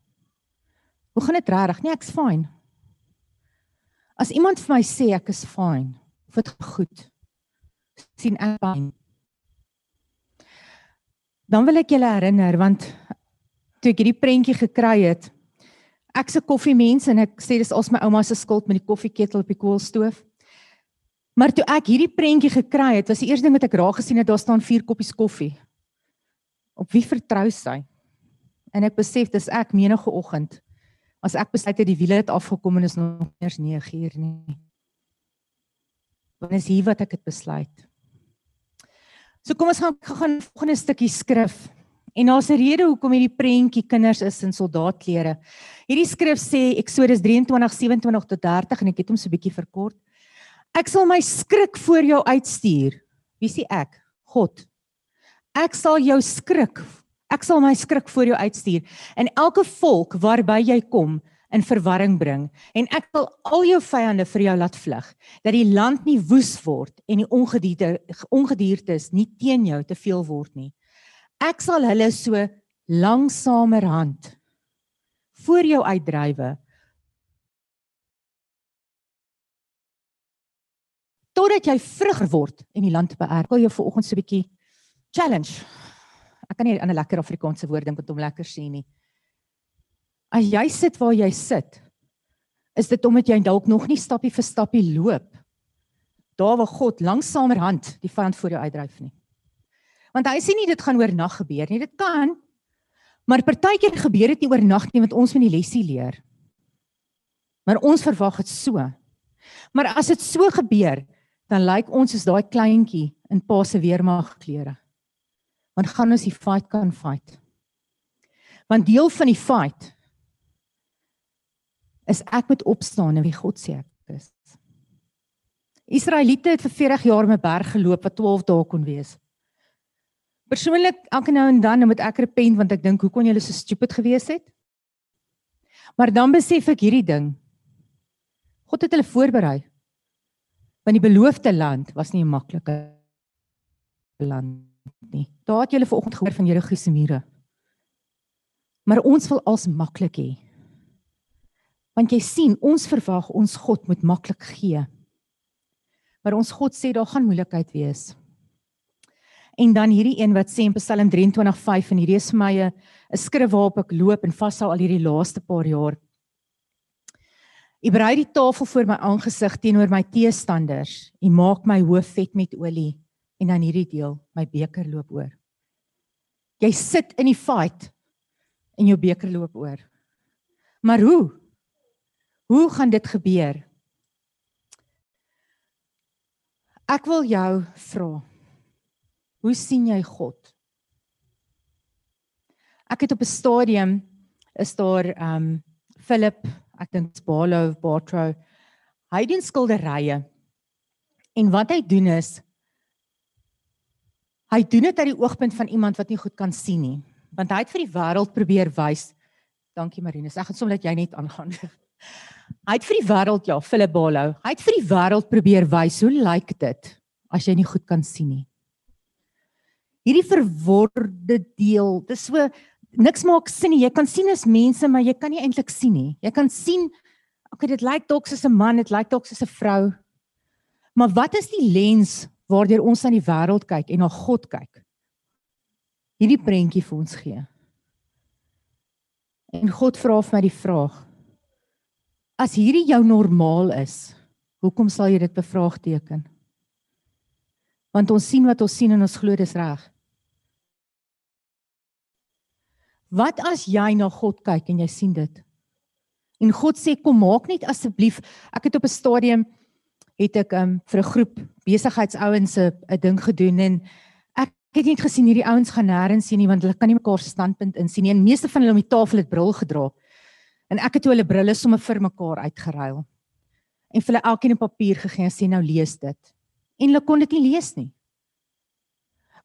Hoe gaan dit regtig? Nee, ek's fyn. As iemand vir my sê ek is fyn, of dit goed, sien ek pyn dan wil ek julle herinner want toe ek hierdie prentjie gekry het ek's 'n koffiemens en ek sê dis als my ouma se skuld met die koffieketel op die koolstoof maar toe ek hierdie prentjie gekry het was die eerste ding wat ek raak gesien het daar staan vier koppies koffie op wie vertrou sy en ek besef dis ek menige oggend as ek besluit het die wiele het afgekom en is nog eers 9 uur nie dan is hier wat ek het besluit So kom ons gaan gaan volgende stukkie skrif. En daar's 'n rede hoekom hierdie prentjie kinders is in soldaatklere. Hierdie skrif sê Eksodus 23:27 tot 30 en ek het hom so 'n bietjie verkort. Ek sal my skrik voor jou uitstuur. Wie sê ek? God. Ek sal jou skrik. Ek sal my skrik voor jou uitstuur. En elke volk waarby jy kom, in verwarring bring en ek wil al jou vyande vir jou laat vlug dat die land nie woes word en die ongedierte ongediertes nie teen jou te veel word nie ek sal hulle so langsamerhand voor jou uitdrywe totdat jy vrug word en die land beerf wil jou vanoggend so 'n bietjie challenge ek kan nie 'n lekker Afrikaanse woord dink wat hom lekker sê nie As jy sit waar jy sit, is dit omdat jy dalk nog nie stappie vir stappie loop. Daar waar God langsamerhand die vyand voor jou uitdryf nie. Want hy sê nie dit gaan oornag gebeur nie. Dit kan. Maar partykeer gebeur dit nie oornag nie want ons moet die lesie leer. Maar ons verwag dit so. Maar as dit so gebeur, dan lyk ons soos daai kleintjie in pa se weermag klere. Want gaan ons die fight kan fight. Want deel van die fight is ek moet opstaan en wie God sê ek is. Israeliete het vir 40 jaar op 'n berg geloop wat 12 dae kon wees. Persoonlik elke nou en dan moet ek repent want ek dink hoe kon julle so stupid gewees het? Maar dan besef ek hierdie ding. God het hulle voorberei. Want die beloofde land was nie 'n maklike land nie. Daar het julle vanoggend gehoor van Jericho se mure. Maar ons wil als maklik hê. Want jy sien, ons verwag ons God moet maklik gee. Maar ons God sê daar gaan moeilikheid wees. En dan hierdie een wat sê in Psalm 23:5 en hierdie is vir my 'n skrif waarop ek loop en vashou al hierdie laaste paar jaar. U berei die tafel voor my aangesig teenoor my teestanders. U maak my hoof vet met olie en dan hierdie deel, my beker loop oor. Jy sit in die fight en jou beker loop oor. Maar hoe? Hoe gaan dit gebeur? Ek wil jou vra. Hoe sien jy God? Ek het op 'n stadium is daar ehm um, Philip, ek dink Balo of Bartro. Hy doen skilderye. En wat hy doen is hy doen dit uit die oogpunt van iemand wat nie goed kan sien nie. Want hy het vir die wêreld probeer wys. Dankie Marinus. Ek gaan sommer dat jy net aangaan. (laughs) Hy het vir die wêreld ja, Philip Balo. Hy het vir die wêreld probeer wys hoe lyk dit as jy nie goed kan sien nie hierdie verworde deel. Dis so niks maak sin nie. Jy kan sien as mense, maar jy kan nie eintlik sien nie. Jy kan sien okay, dit lyk dalk soos 'n man, dit lyk dalk soos 'n vrou. Maar wat is die lens waardeur ons aan die wêreld kyk en na God kyk? Hierdie prentjie vir ons gee. En God vra vir my die vraag: As hierdie jou normaal is, hoekom sal jy dit bevraagteken? Want ons sien wat ons sien en ons glo dis reg. Wat as jy na God kyk en jy sien dit? En God sê kom maak net asseblief. Ek het op 'n stadium het ek um, vir 'n groep besigheidsouens 'n ding gedoen en ek het net gesien hierdie ouens gaan nêrens sien nie want hulle kan nie mekaar se standpunt insien nie. En meeste van hulle om die tafel het bril gedra. En ek het toe hulle brille sommer vir mekaar uitgeruil. En vir hulle elkeen 'n papier gegee en sê nou lees dit. En hulle kon dit nie lees nie.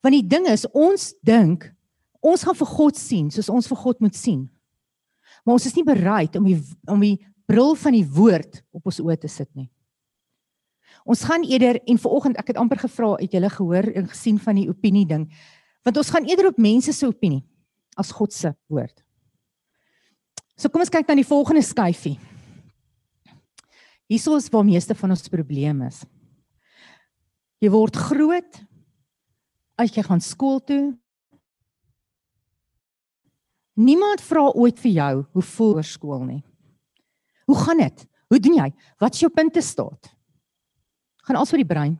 Want die ding is ons dink ons gaan vir God sien soos ons vir God moet sien. Maar ons is nie bereid om die om die bril van die woord op ons oë te sit nie. Ons gaan eerder en vanoggend ek het amper gevra het julle gehoor en gesien van die opinie ding want ons gaan eerder op mense se opinie as God se woord. So kom ons kyk dan die volgende skyfie. Hierso is waar meeste van ons probleme is. Jy word groot as jy gaan skool toe, Niemand vra ooit vir jou hoe voel oor skool nie. Hoe gaan dit? Hoe doen jy? Wat is jou punte staat? Gaan alles oor die brein.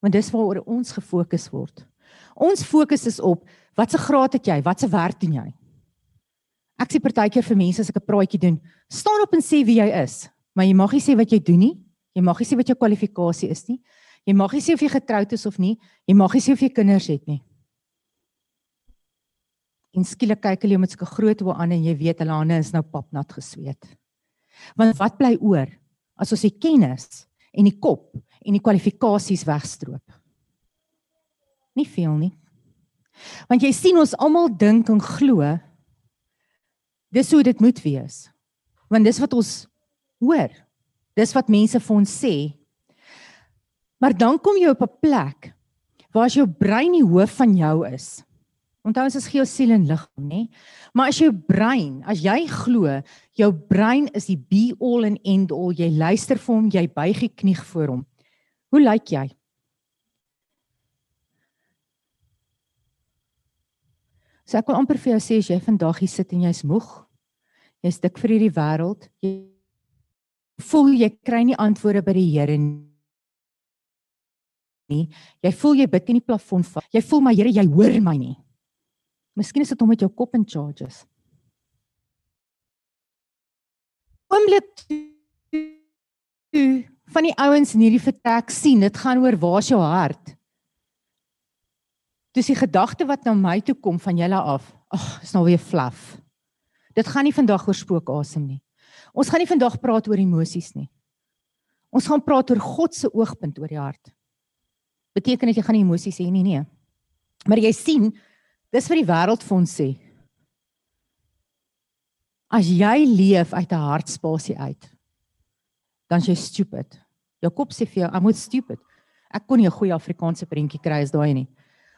Want dis waaroor ons gefokus word. Ons fokus is op watse graad het jy? Watse werk doen jy? Ek sê partykeer vir mense as ek 'n praatjie doen, staan op en sê wie jy is, maar jy mag nie sê wat jy doen nie. Jy mag nie sê wat jou kwalifikasie is nie. Jy mag nie sê of jy getroud is of nie. Jy mag nie sê of jy kinders het nie en skielik kyk hulle met sulke groot oë aan en jy weet hulle hande is nou papnat gesweet. Want wat bly oor as ons die kennis en die kop en die kwalifikasies wegstroop? Nie veel nie. Want jy sien ons almal dink en glo dis hoe dit moet wees. Want dis wat ons hoor. Dis wat mense vir ons sê. Maar dan kom jy op 'n plek waar jou brein die hoof van jou is. Onthou ons is gees, siel en liggaam, nê? Maar as jou brein, as jy glo, jou brein is die be all and end all, jy luister vir hom, jy buig die knie voor hom. Hoe lyk jy? So ek wil amper vir jou sê as jy vandag hier sit en jy's moeg, jy's dik vir hierdie wêreld, jy voel jy kry nie antwoorde by die Here nie. Jy voel jy bid in die plafon vas. Jy voel maar Here, jy hoor my nie. Miskien is dit om met jou kop in charges. Oomblik van die ouens in hierdie vertrek sien, dit gaan oor waar's jou hart. Dis die gedagte wat na my toe kom van julle af. Ag, is nou weer flaf. Dit gaan nie vandag oor spookasem nie. Ons gaan nie vandag praat oor emosies nie. Ons gaan praat oor God se oogpunt oor die hart. Beteken dit jy gaan nie emosies hê nie, nee. Maar jy sien, dis wat die wêreld vir ons sê. As jy leef uit 'n hartspasie uit, dan jy stupid. Jou kop sê vir jou, "I'm stupid." Ek kon nie 'n goeie Afrikaanse prentjie kry as daai nie.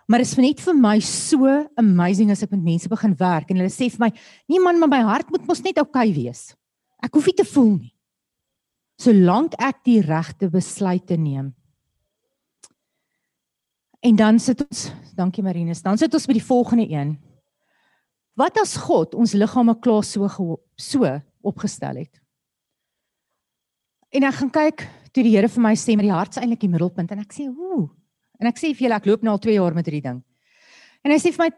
Maar dit is net vir my so amazing as ek met mense begin werk en hulle sê vir my, "Nee man, maar my hart moet mos net oukei okay wees. Ek hoef nie te voel nie." Solank ek die regte besluite neem. En dan sit ons, dankie Marinus, dan sit ons by die volgende een. Wat as God ons liggame klaar so so opgestel het? En ek gaan kyk toe die Here vir my sê met die hart is eintlik die middelpunt en ek sê, "Ooh." En ek sê vir julle ek loop nou al 2 jaar met hierdie ding. En hy sê vir my,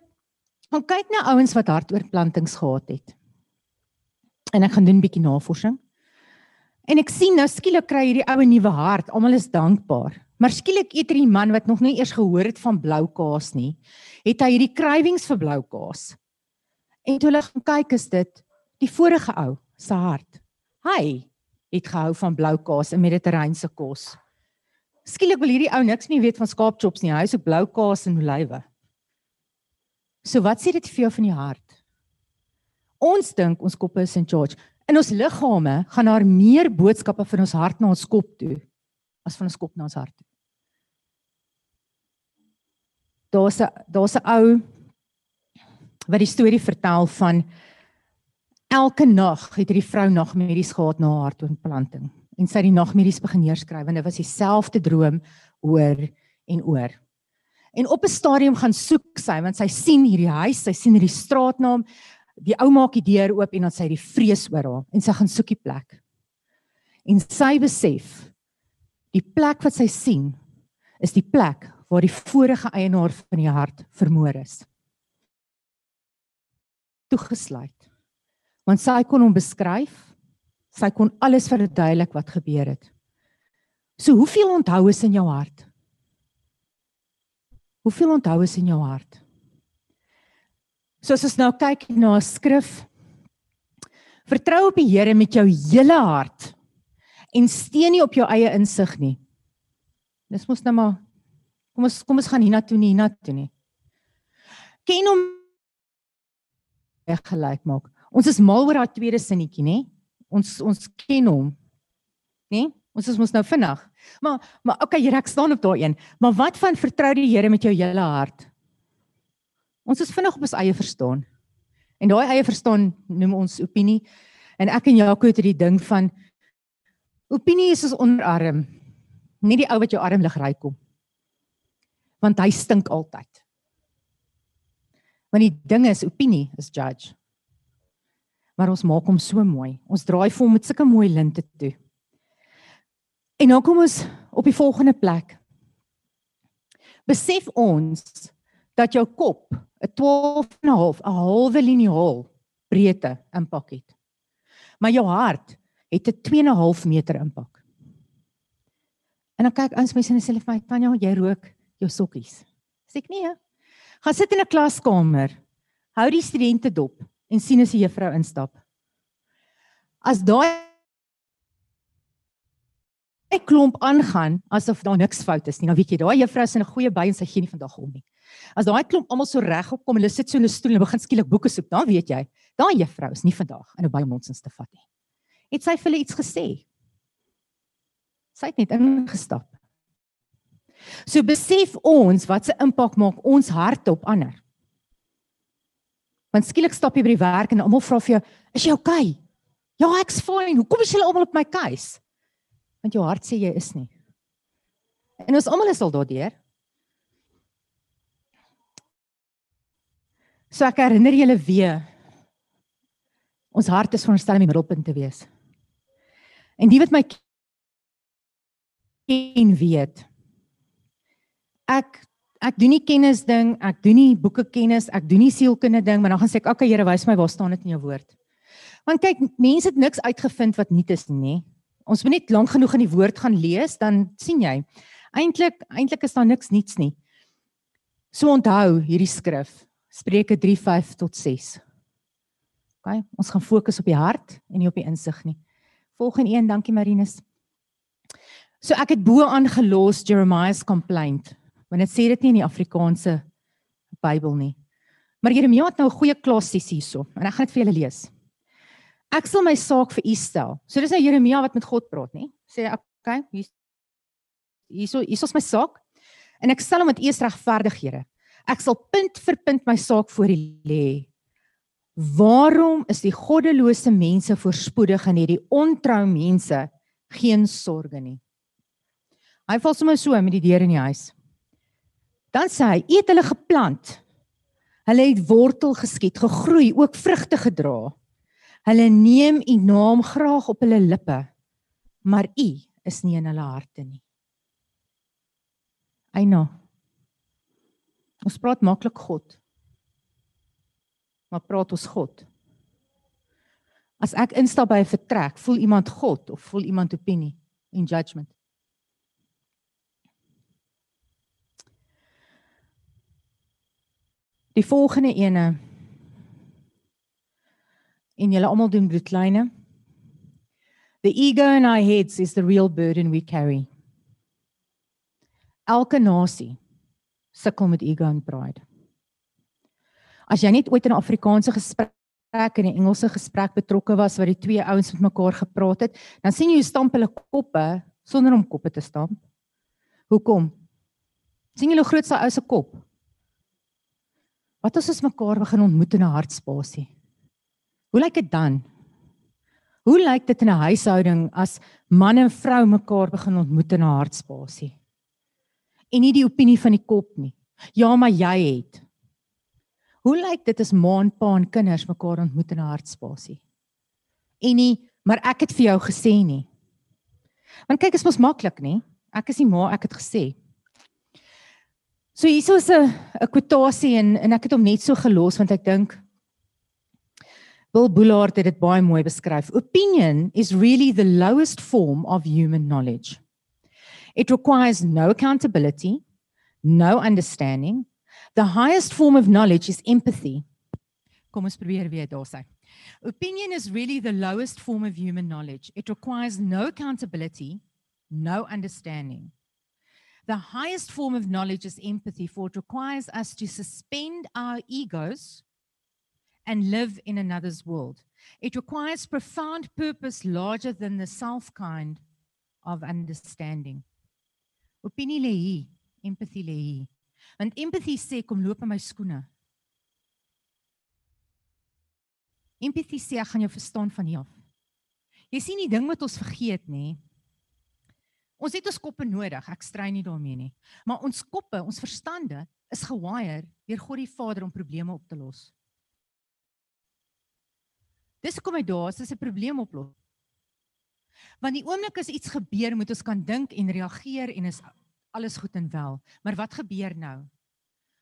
"Gaan kyk na ouens wat hartoortplantings gehad het." En ek gaan doen 'n bietjie navorsing. En ek sien nou skielik kry hierdie ou 'n nuwe hart. Almal is dankbaar. Maar skielik eet hierdie man wat nog nie eers gehoor het van blou kaas nie, het hy hierdie cravings vir blou kaas. En toe hulle gaan kyk is dit die vorige ou se hart. Hy het gehou van blou kaas en mediterrane kos. Skielik wil hierdie ou niks meer weet van skaapchops nie. Hy is op blou kaas en olywe. So wat sê dit vir jou van die hart? Ons dink ons koppe is in charge. In ons liggame gaan daar meer boodskappe van ons hart na ons kop toe as van ons kop na ons hart toe. Daar's 'n daar's 'n ou wat die storie vertel van elke nag het hierdie vrou nagmerries gehad na haar hartontplanting en sy het die nagmerries begin neerskryf en dit was dieselfde droom oor en oor. En op 'n stadium gaan soek sy want sy sien hierdie huis, sy sien hierdie straatnaam, die ou maak die deur oop en dan sy die vrees oor haar en sy gaan soek die plek. En sy besef die plek wat sy sien is die plek waar die vorige eienaar van die hart vermoor is. Toegesluit want sy kon hom beskryf. Sy kon alles verduidelik wat gebeur het. So hoeveel onthou is in jou hart? Hoeveel onthou is in jou hart? So as ons nou kyk na 'n skrif Vertrou op die Here met jou hele hart en steun nie op jou eie insig nie. Dis mos nou maar kom ons kom ons gaan hiernatoe nie hiernatoe nie. Ken hom gelyk maak. Ons is mal oor daai tweede sinnetjie, nê? Ons ons ken hom. Nê? Ons is mos nou vinnig. Maar maar okay, Here, ek staan op daai een. Maar wat van vertrou die Here met jou hele hart? Ons is vinnig op ons eie verstaan. En daai eie verstaan noem ons opinie. En ek en Jaco het hierdie ding van opinie is ons onderarm. Nie die ou wat jou arm lig ry kom. Want hy stink altyd. Want die ding is opinie is judge maar ons maak hom so mooi. Ons draai vir hom met sulke mooi linte toe. En nou kom ons op die volgende plek. Besef ons dat jou kop 'n 12 en 'n half, 'n halwe liniaal breedte impak het. Maar jou hart het 'n 2 en 'n half meter impak. En dan kyk ons mense en hulle sê vir my, "Tanya, jy rook jou sokkies." Sê ek nee. Gaan sit in 'n klaskamer. Hou die studente dop en sien as die juffrou instap. As daai 'n klomp aangaan asof daar niks fout is nie, dan weet jy daai juffrou is in 'n goeie by en sy gee nie vandag om nie. As daai klomp almal so reg opkom en hulle sit so in 'n stoel en begin skielik boeke soek, dan weet jy, daai juffrou is nie vandag in 'n baie monsens te vat nie. Het sy vir hulle iets gesê? Sy het net ingestap. So besef ons wat se impak maak ons hart op ander. Want skielik stap jy by die werk en almal vra vir jou, "Is jy okay?" "Ja, ek's fine. Hoekom is julle almal op my keus?" Want jou hart sê jy is nie. En ons almal is al daardeur. So ek herinner julle weer. Ons hart is veronderstel om die middelpunt te wees. En die wat my ken weet. Ek ek doen nie kennis ding, ek doen nie boeke kennis, ek doen nie sielkunde ding, maar dan gaan sê ek, "Oké Here, wys my waar staan dit in jou woord." Want kyk, mense het niks uitgevind wat nie is nie. Ons moet net lank genoeg in die woord gaan lees, dan sien jy. Eintlik, eintlik is daar niks niets nie. So onthou hierdie skrif, Spreuke 3:5 tot 6. OK, ons gaan fokus op die hart en nie op die insig nie. Volgende een, dankie Marinus. So ek het bo aangelos Jeremiah's complaint. Want dit sê dit nie in die Afrikaanse Bybel nie. Maar Jeremia het nou 'n goeie klassies hierso en ek gaan dit vir julle lees. Ek sal my saak vir u stel. So dis nou Jeremia wat met God praat, nê? Sê ek, okay, hier hierso hierso's my saak en ek stel hom met eers regverdig, Here. Ek sal punt vir punt my saak voor U lê. Waarom is die goddelose mense voorspoedig en hierdie ontrou mense geen sorge nie? Hy val sommer so met die deur in die huis. Dan sê hy: "Eet hulle geplant. Hulle het wortel geskiet, gegroei, ook vrugte gedra. Hulle neem U naam graag op hulle lippe, maar U is nie in hulle harte nie." Eina. Ons praat maklik God. Maar praat ons God? As ek instap by 'n vertrek, voel iemand God of voel iemand opinie en judgment? Die volgende ene. En julle almal doen bloedlyne. The ego in our heads is the real burden we carry. Elke nasie sukkel met ego en pride. As jy net ooit in 'n Afrikaanse gesprek en 'n Engelse gesprek betrokke was waar die twee ouens met mekaar gepraat het, dan sien jy hoe stamp hulle koppe sonder om koppe te stamp. Hoekom? sien jy hoe groot sy ou se kop? Wat as ons mekaar begin ontmoet in 'n hartspasie? Hoe lyk dit dan? Hoe lyk dit in 'n huishouding as man en vrou mekaar begin ontmoet in 'n hartspasie? En nie die opinie van die kop nie. Ja, maar jy het. Hoe lyk dit as ma en pa en kinders mekaar ontmoet in 'n hartspasie? En nie, maar ek het vir jou gesê nie. Want kyk, is mos maklik, nê? Ek is nie ma, ek het gesê. So hier is 'n 'n kwotasie en en ek het hom net so gelos want ek dink Bill Bullard het dit baie mooi beskryf. Opinion is really the lowest form of human knowledge. It requires no accountability, no understanding. The highest form of knowledge is empathy. Kom ons probeer weer. Opinion is really the lowest form of human knowledge. It requires no accountability, no understanding. The highest form of knowledge is empathy, for it requires us to suspend our egos and live in another's world. It requires profound purpose larger than the self kind of understanding. Opinie lê hier, empathy lê hier. Want empathy sê kom loop in my skoene. Empathy sê ek gaan jou verstaan van hier af. Jy sien die ding wat ons vergeet nê. Ons het ons koppe nodig, ek strei nie daarmee nie. Maar ons koppe, ons verstande is gewire deur God die Vader om probleme op te los. Dis hoekom hy daar is, is 'n probleem oplos. Want die oomblik as iets gebeur, moet ons kan dink en reageer en is alles goed en wel. Maar wat gebeur nou?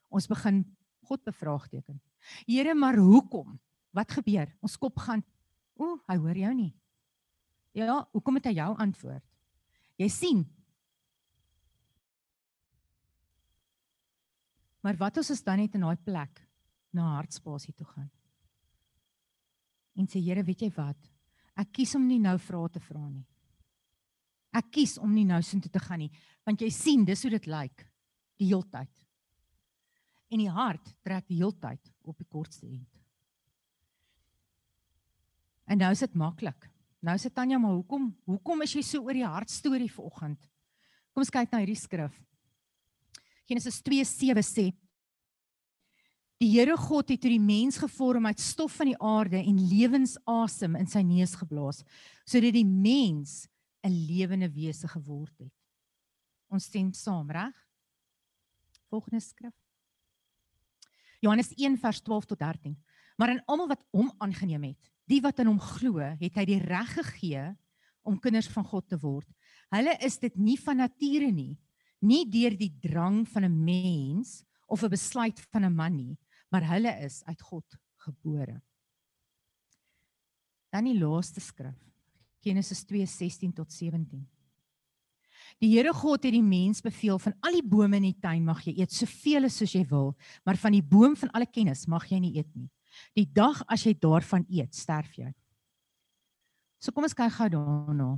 Ons begin God bevraagteken. Here, maar hoekom? Wat gebeur? Ons kop gaan, o, hy hoor jou nie. Ja, hoekom het hy jou antwoord? Jy sien. Maar wat as ons dan net in daai plek na hartspasie toe gaan? En sê Here, weet jy wat? Ek kies om nie nou vrae te vra nie. Ek kies om nie nou soontoe te gaan nie, want jy sien dis hoe dit lyk die heeltyd. En die hart trek die heeltyd op die kortste end. En nou is dit maklik. Nou sê Tanya, maar hoekom hoekom is jy so oor die hartstorie vanoggend? Kom ons kyk na hierdie skrif. Genesis 2:7 sê Die Here God het die mens gevorm uit stof van die aarde en lewensasem in sy neus geblaas sodat die mens 'n lewende wese geword het. Ons stem saam, reg? Volgende skrif. Johannes 1 vers 12 tot 13. Maar aan almal wat hom aangeneem het, die wat in hom glo, het hy die reg gegee om kinders van God te word. Hulle is dit nie van nature nie, nie deur die drang van 'n mens of 'n besluit van 'n man nie, maar hulle is uit God gebore. Dan die laaste skrif. Genesis 2:16 tot 17. Die Here God het die mens beveel van al die bome in die tuin mag jy eet soveel as soos jy wil, maar van die boom van alle kennis mag jy nie eet nie. Die dag as jy daarvan eet, sterf jy. So kom ons kyk gou daarna.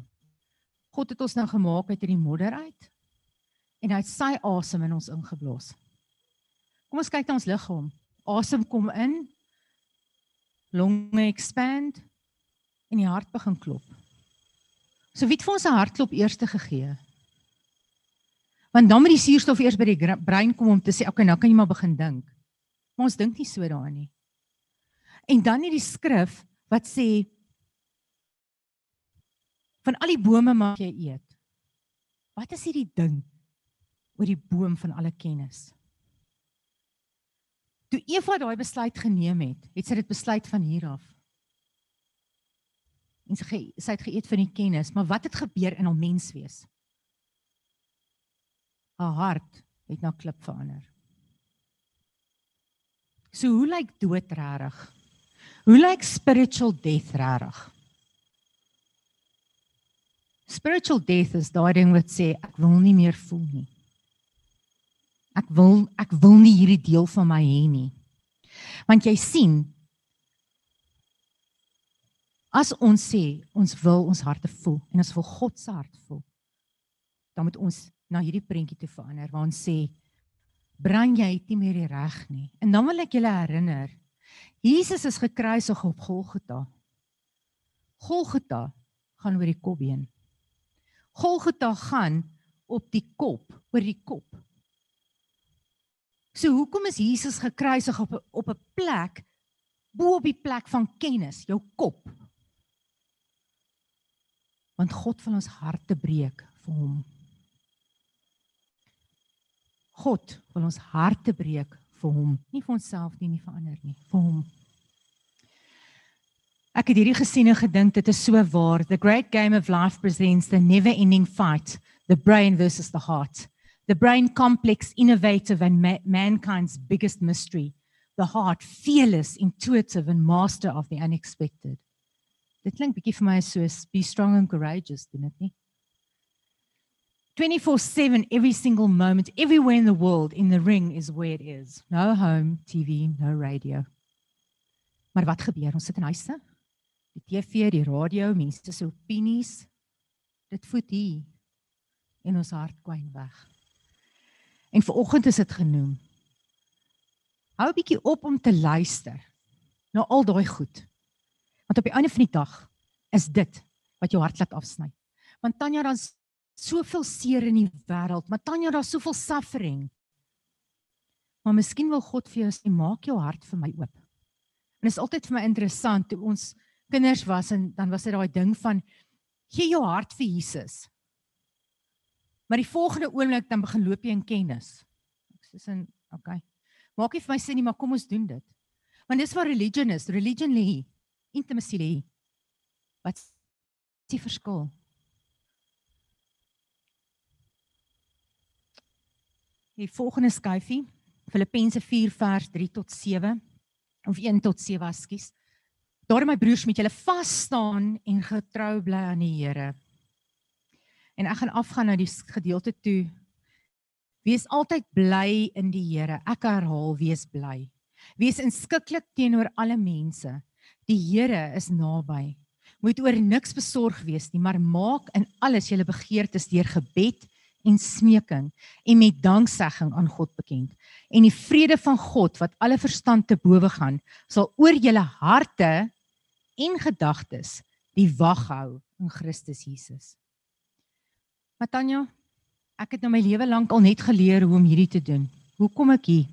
God het ons nou gemaak uit hierdie modder uit en hy het sy asem in ons ingeblaas. Kom ons kyk na ons liggaam. Asem kom in. Longe expand en die hart begin klop. So wie het vir ons 'n hartklop eers te gegee? Want dan moet die suurstof eers by die brein kom om te sê, okay, nou kan jy maar begin dink. Maar ons dink nie so daaraan nie. En dan hierdie skrif wat sê van al die bome mag jy eet. Wat is hierdie ding oor die boom van alle kennis? Toe Eva daai besluit geneem het, het sy dit besluit van hier af. En sy, sy het geëet van die kennis, maar wat het gebeur in haar menswees? Haar hart het na klip verander. So hoe lyk dood regtig? Hoe lyk spiritual death regtig? Spiritual death is daai ding wat sê ek wil nie meer voel nie. Ek wil ek wil nie hierdie deel van my hê nie. Want jy sien as ons sê ons wil ons harte voel en ons wil God se hart voel, dan moet ons na hierdie prentjie toe verander waar ons sê brein jy het nie meer die reg nie. En dan wil ek julle herinner Jesus is gekruisig op Golgotha. Golgotha gaan oor die kopbeen. Golgotha gaan op die kop, oor die kop. So hoekom is Jesus gekruisig op op 'n plek bo op die plek van kennis, jou kop? Want God wil ons harte breek vir hom. God wil ons harte breek vir hom, nie vir onsself nie, nie vir ander nie, vir hom. Ek het hierdie gesien en gedink dit is so waar. The great game of life presents the never-ending fight, the brain versus the heart. The brain complex, innovative and ma mankind's biggest mystery. The heart fearless, intuitive and master of the unexpected. Dit klink bietjie vir my soos be strong and courageous, doen dit nie? 24/7 every single moment everywhere in the world in the ring is where it is. No home, TV, no radio. Maar wat gebeur? Ons sit in huise die TV, die radio, mense se opinies. Dit voed hier en ons hart kwyn weg. En vanoggend is dit genoem. Hou 'n bietjie op om te luister na al daai goed. Want op die einde van die dag is dit wat jou hart laat afsny. Want Tanya daar's soveel seer in die wêreld, maar Tanya daar's soveel suffering. Maar miskien wil God vir jou sê maak jou hart vir my oop. En dit is altyd vir my interessant toe ons kinders was en dan was dit daai ding van gee jou hart vir Jesus. Maar die volgende oomblik dan begin loop jy in kennis. Ek sê sin, okay. Maak nie vir my sin nie, maar kom ons doen dit. Want dis wat religion is. Religion lê hier. Intimacy lê. Wat is die verskil? Die volgende skyfie, Filippense 4 vers 3 tot 7 of 1 tot 7, ekskuus. Daarom my broers moet julle vas staan en getrou bly aan die Here. En ek gaan afgaan na die gedeelte toe. Wees altyd bly in die Here. Ek herhaal, wees bly. Wees inskikkelik teenoor alle mense. Die Here is naby. Moet oor niks besorg wees nie, maar maak in alles julle begeertes deur gebed en smeking en met danksegging aan God bekend. En die vrede van God wat alle verstand te bowe gaan, sal oor julle harte en gedagtes die wag hou in Christus Jesus. Matanya, ek het nou my lewe lank al net geleer hoe om hierdie te doen. Hoe kom ek hier?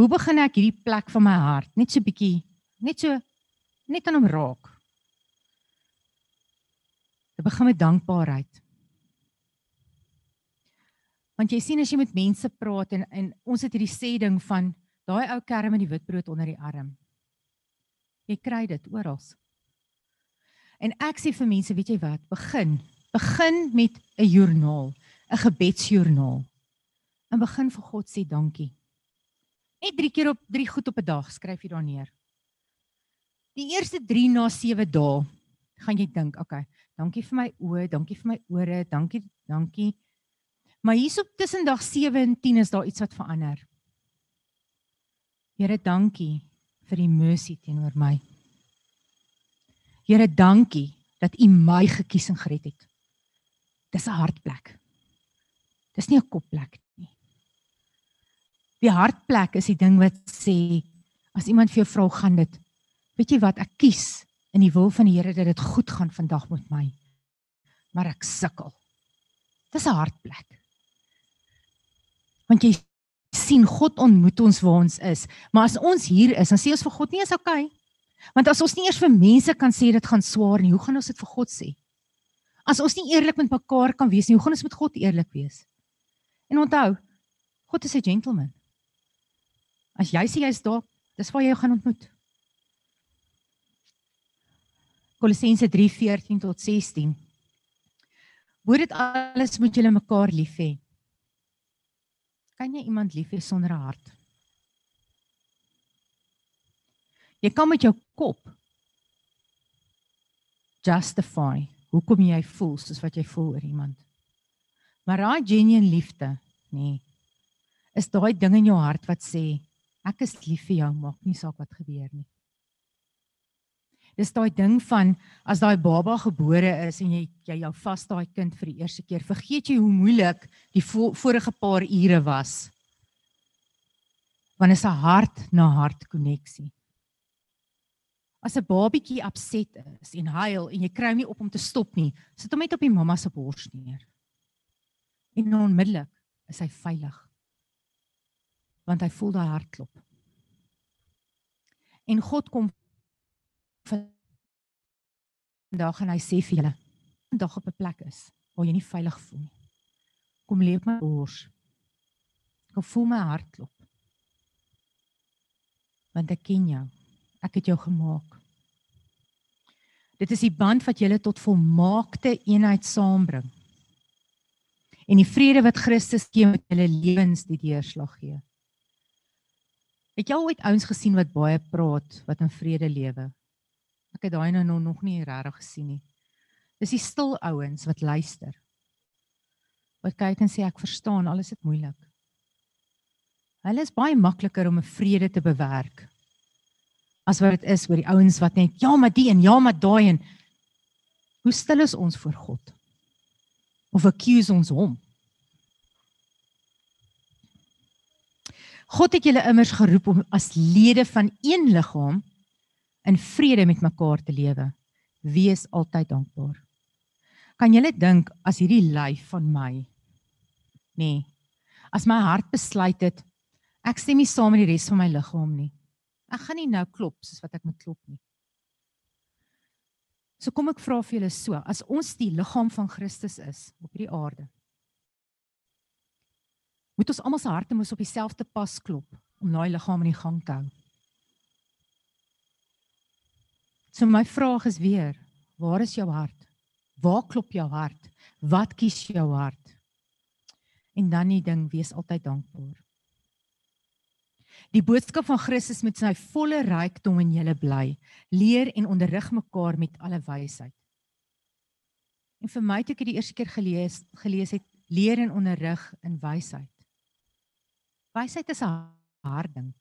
Hoe begin ek hierdie plek van my hart net so bietjie net so net aan hom raak? Ek begin met dankbaarheid. Want jy sien as jy met mense praat en en ons het hierdie sê ding van daai ou kerm met die witbrood onder die arm. Jy kry dit oral. En ek sê vir mense, weet jy wat? Begin. Begin met 'n joernaal, 'n gebedsjoernaal. En begin vir God sê dankie. Net 3 keer op 3 goed op 'n dag skryf jy daar neer. Die eerste 3 na 7 dae gaan jy dink, okay, dankie vir my oë, dankie vir my ore, dankie, dankie. Maar hierso tussen dag 7 en 10 is daar iets wat verander. Here, dankie vir die mercy teenoor my. Here, dankie dat U my gekies en gered het. Dis 'n hartplek. Dis nie 'n kopplek nie. Die hartplek is die ding wat sê as iemand vir jou vra gaan dit, weet jy wat, ek kies in die wil van die Here dat dit goed gaan vandag met my. Maar ek sukkel. Dis 'n hartplek. Want jy sien God ontmoet ons waar ons is, maar as ons hier is, dan sê ons vir God nie is okay. Want as ons nie eers vir mense kan sê dit gaan swaar nie, hoe gaan ons dit vir God sê? As ons nie eerlik met mekaar kan wees nie, hoe gaan ons met God eerlik wees? En onthou, God is 'n gentleman. As jy sê jy's daar, dis waar jy gaan ontmoet. Kolossense 3:14 tot 16. Hoor dit alles moet julle mekaar lief hê. Kan jy iemand lief hê sonder 'n hart? Jy kan met jou kop justify hoekom jy voel soos wat jy voel oor iemand. Maar daai genuine liefde, nê, nee, is daai ding in jou hart wat sê ek is lief vir jou, maak nie saak wat gebeur nie. Dis daai ding van as daai baba gebore is en jy jy jou vas daai kind vir die eerste keer, vergeet jy hoe moeilik die vo vorige paar ure was. Want is 'n hart na hart koneksie. As 'n babietjie upset is en huil en jy kry hom nie op om te stop nie, sit hom net op die mamma se bors neer. En onmiddellik is hy veilig. Want hy voel daai hartklop. En God kom vandag en hy sê vir julle vandag op 'n plek is waar jy nie veilig voel nie. Kom leef my bors. Kom voel my hart klop. Want ek ken jou. Ek het jou gemaak. Dit is die band wat julle tot volmaakte eenheid saambring. En die vrede wat Christus gee met julle lewens die deurslag gee. Het jy al ooit ouens gesien wat baie praat, wat in vrede lewe? Ek het daai nou nog nie regtig gesien nie. Dis die stil ouens wat luister. Wat kyk en sê ek verstaan, alles is moeilik. Hulle is baie makliker om 'n vrede te bewerk as wat dit is oor die ouens wat net ja, maar die en ja, maar daai en hoe stil is ons voor God? Of accuse ons hom? God het julle immers geroep om as lede van een liggaam in vrede met mekaar te lewe. Wees altyd dankbaar. Kan julle dink as hierdie lyf van my nê, nee, as my hart besluit het ek stem nie saam met die res van my liggaam nie. Ek gaan nie nou klop soos wat ek moet klop nie. So kom ek vra vir julle so, as ons die liggaam van Christus is op hierdie aarde. Moet ons almal se harte mos op dieselfde pas klop om daai liggaam in die gang te hou. So my vraag is weer, waar is jou hart? Waar klop jou hart? Wat kies jou hart? En dan die ding, wees altyd dankbaar. Die boodskap van Christus met sy volle rykdom in julle bly. Leer en onderrig mekaar met alle wysheid. En vir my het ek dit die eerste keer gelees gelees het, leer en onderrig in wysheid. Wysheid is 'n hard ding.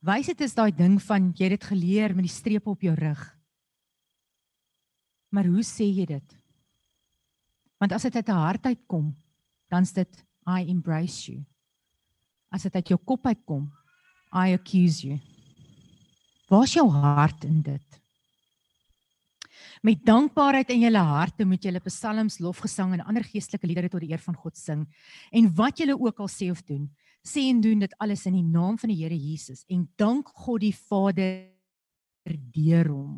Wysheid is daai ding van jy het dit geleer met die strepe op jou rug. Maar hoe sê jy dit? Want as dit uit 'n hart uitkom, dan's dit I embrace you. As dit uit jou kop uitkom, I accuse you. Waar's jou hart in dit? Met dankbaarheid in julle harte moet julle psalms, lofgesang en ander geestelike liedere tot die eer van God sing. En wat julle ook al sê of doen, sê en doen dit alles in die naam van die Here Jesus en dank God die Vader deur hom.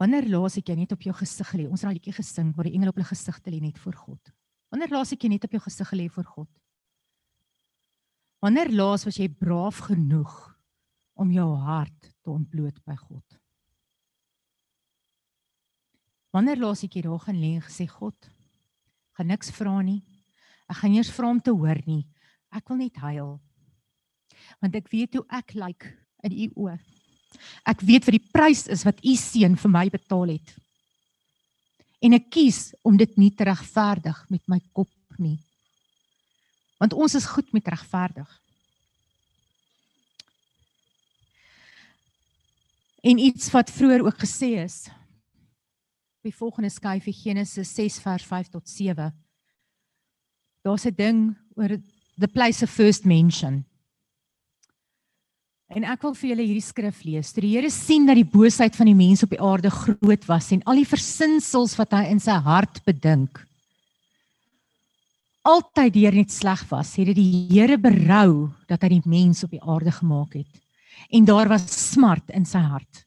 Wanneer laas ek jy net op jou gesig gelê? Ons het daai liedjie gesing waar die engele op hulle gesigte lê net voor God. Wanneer laas ek jy net op jou gesig gelê voor God? Wanneer laas was jy braaf genoeg om jou hart te ontbloot by God? Wanneer laas ek jy daar gaan lê en gesê God, gaan niks vra nie. Ek gaan eers vra om te hoor nie. Ek wil net huil. Want ek weet hoe ek lyk like in u oë. Ek weet wat die prys is wat u seun vir my betaal het. En ek kies om dit nie te regverdig met my kop nie. Want ons is goed met regverdig. En iets wat vroeër ook gesê is. Die volgende skyfie Genesis 6 vers 5 tot 7. Daar's 'n ding oor the place of first mention. En ek wil vir julle hierdie skrif lees. Toe die Here sien dat die boosheid van die mense op die aarde groot was en al die versinsels wat hy in sy hart bedink altyd deur net sleg was, het dit die Here berou dat hy die mens op die aarde gemaak het. En daar was smart in sy hart.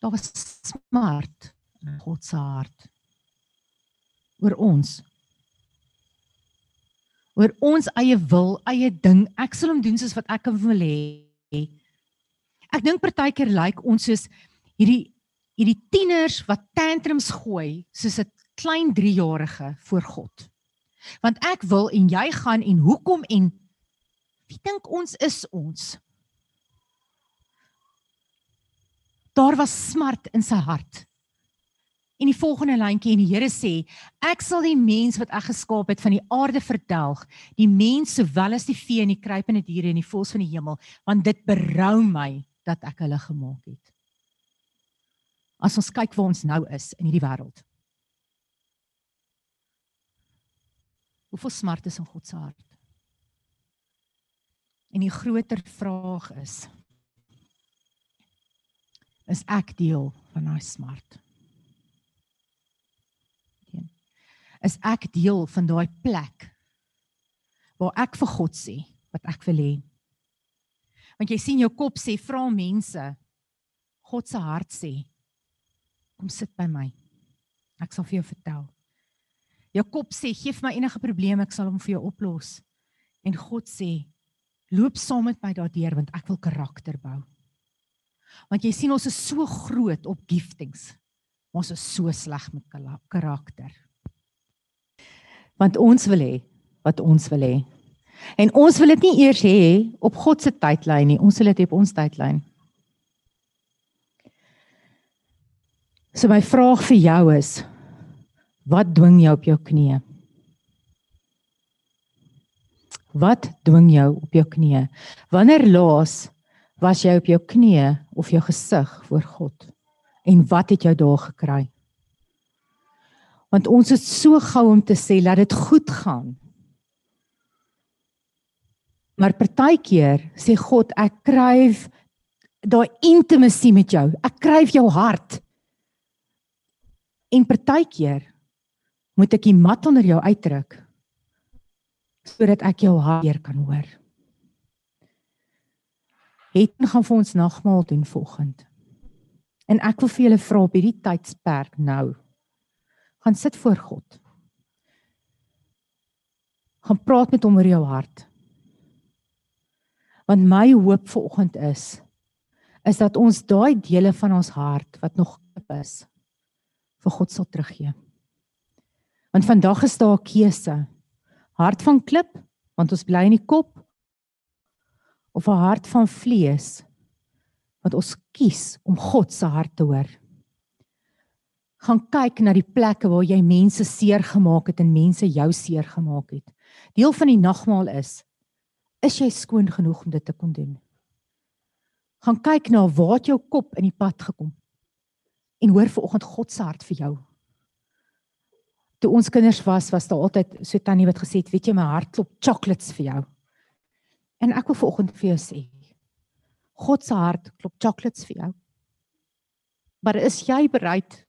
Daar was smart in God se hart oor ons oor ons eie wil, eie ding. Ek sal hom doen soos wat ek hom wil hê. Ek dink partykeer lyk like ons soos hierdie hierdie tieners wat tantrums gooi soos 'n klein 3-jarige voor God. Want ek wil en jy gaan en hoekom en wie dink ons is ons? Daar was smart in sy hart. En die volgende lyntjie en die Here sê, ek sal die mens wat ek geskaap het van die aarde verdelg, die mens sowel as die vee en die kruipende diere en die voëls van die hemel, want dit berou my dat ek hulle gemaak het. As ons kyk waar ons nou is in hierdie wêreld. Hoeveel smart is in God se hart? En die groter vraag is is ek deel van daai smart? Is ek deel van daai plek waar ek vir God sê wat ek wil hê? Want jy sien jou kop sê vra mense God se hart sê kom sit by my. Ek sal vir jou vertel. Jakob sê gee vir my enige probleem ek sal hom vir jou oplos. En God sê loop saam met my daardeur want ek wil karakter bou. Want jy sien ons is so groot op giftings. Ons is so sleg met karakter. Want ons wil hê wat ons wil hê. En ons wil dit nie eers hê op God se tydlyn nie, ons wil dit op ons tydlyn. So my vraag vir jou is Wat dwing jou op jou knieë? Wat dwing jou op jou knieë? Wanneer laas was jy op jou knieë of jou gesig voor God? En wat het jou daar gekry? Want ons is so gou om te sê dat dit goed gaan. Maar partykeer sê God, ek kryf daai intimasie met jou. Ek kryf jou hart. En partykeer moet ek die mat onder jou uitdruk sodat ek jou weer kan hoor. Het gaan vir ons nagmaal doen vanoggend. En ek wil vir julle vra op hierdie tydsperk nou. Gaan sit voor God. Gaan praat met hom oor jou hart. Want my hoop vanoggend is is dat ons daai dele van ons hart wat nog is vir God sal teruggee. Want vandag is daar 'n keuse. Hart van klip, want ons bly in die kop of 'n hart van vlees wat ons kies om God se hart te hoor. Gaan kyk na die plekke waar jy mense seer gemaak het en mense jou seer gemaak het. Deel van die nagmaal is is jy skoon genoeg om dit te kon doen? Gaan kyk na waar jou kop in die pad gekom. En hoor vanoggend God se hart vir jou toe ons kinders was, was daar altyd so tannie wat gesê het, weet jy my hart klop chocolates vir jou. En ek wil vanoggend vir jou sê, God se hart klop chocolates vir jou. Maar is jy bereid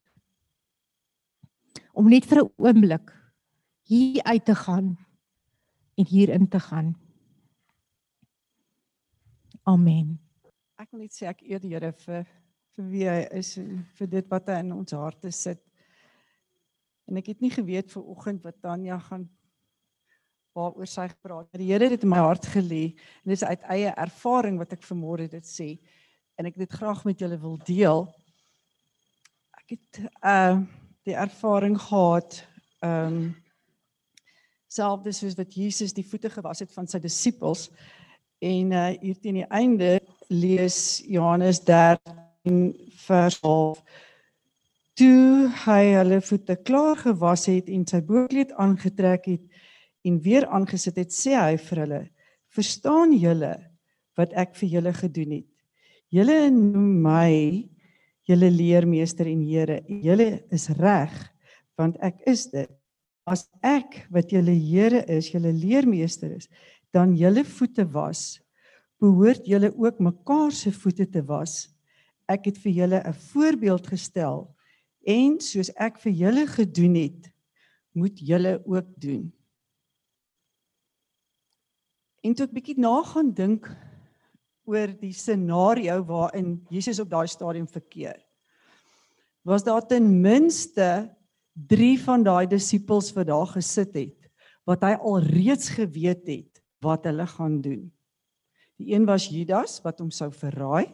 om net vir 'n oomblik hier uit te gaan en hier in te gaan? Amen. Ek wil net sê ek eer die Here vir vir wie hy is en vir dit wat hy in ons harte sit. En ek het nie geweet vir oggend wat Tanya gaan waaroor sy gepraat. Die Here het dit in my hart gelê en dit is uit eie ervaring wat ek vanmôre dit sê en ek dit graag met julle wil deel. Ek het uh die ervaring gehad um selfs dis soos wat Jesus die voete gewas het van sy disippels en uh hier teen die einde lees Johannes 13 vers 12. Toe hy hulle voete klaar gewas het en sy boekleed aangetrek het en weer aangesit het, sê hy vir hulle: "Verstaan julle wat ek vir julle gedoen het? Julle noem my julle leermeester en Here. Julle is reg, want ek is dit. As ek wat julle Here is, julle leermeester is, dan julle voete was, behoort julle ook mekaar se voete te was. Ek het vir julle 'n voorbeeld gestel en soos ek vir julle gedoen het, moet julle ook doen. En toe ek bietjie na gaan dink oor die scenario waarin Jesus op daai stadium verkeer, was daar ten minste 3 van daai disippels wat daar gesit het wat hy al reeds geweet het wat hulle gaan doen. Die een was Judas wat hom sou verraai.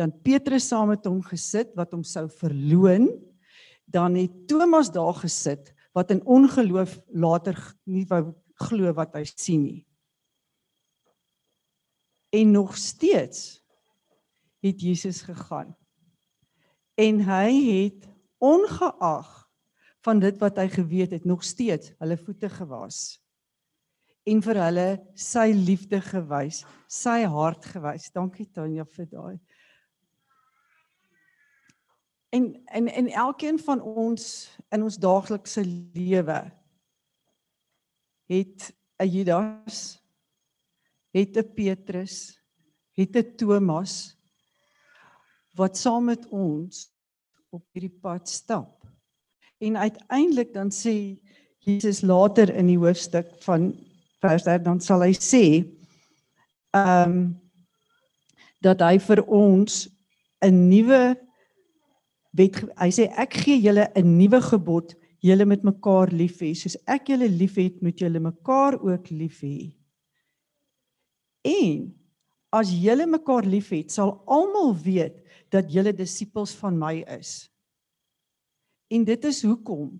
Dan Petrus saam met hom gesit wat hom sou verloon. Dan het Thomas daar gesit wat in ongeloof later nie wou glo wat hy sien nie. En nog steeds het Jesus gegaan. En hy het ongeag van dit wat hy geweet het nog steeds hulle voete gewas en vir hulle sy liefde gewys, sy hart gewys. Dankie Tanya vir daai. En en en elkeen van ons in ons daaglikse lewe het 'n Judas, het 'n Petrus, het 'n Thomas wat saam met ons op hierdie pad stap. En uiteindelik dan sê Jesus later in die hoofstuk van vers daar dan sal hy sê ehm um, dat hy vir ons 'n nuwe wet hy sê ek gee julle 'n nuwe gebod julle met mekaar lief hê soos ek julle liefhet moet julle mekaar ook lief hê en as julle mekaar liefhet sal almal weet dat julle disippels van my is en dit is hoekom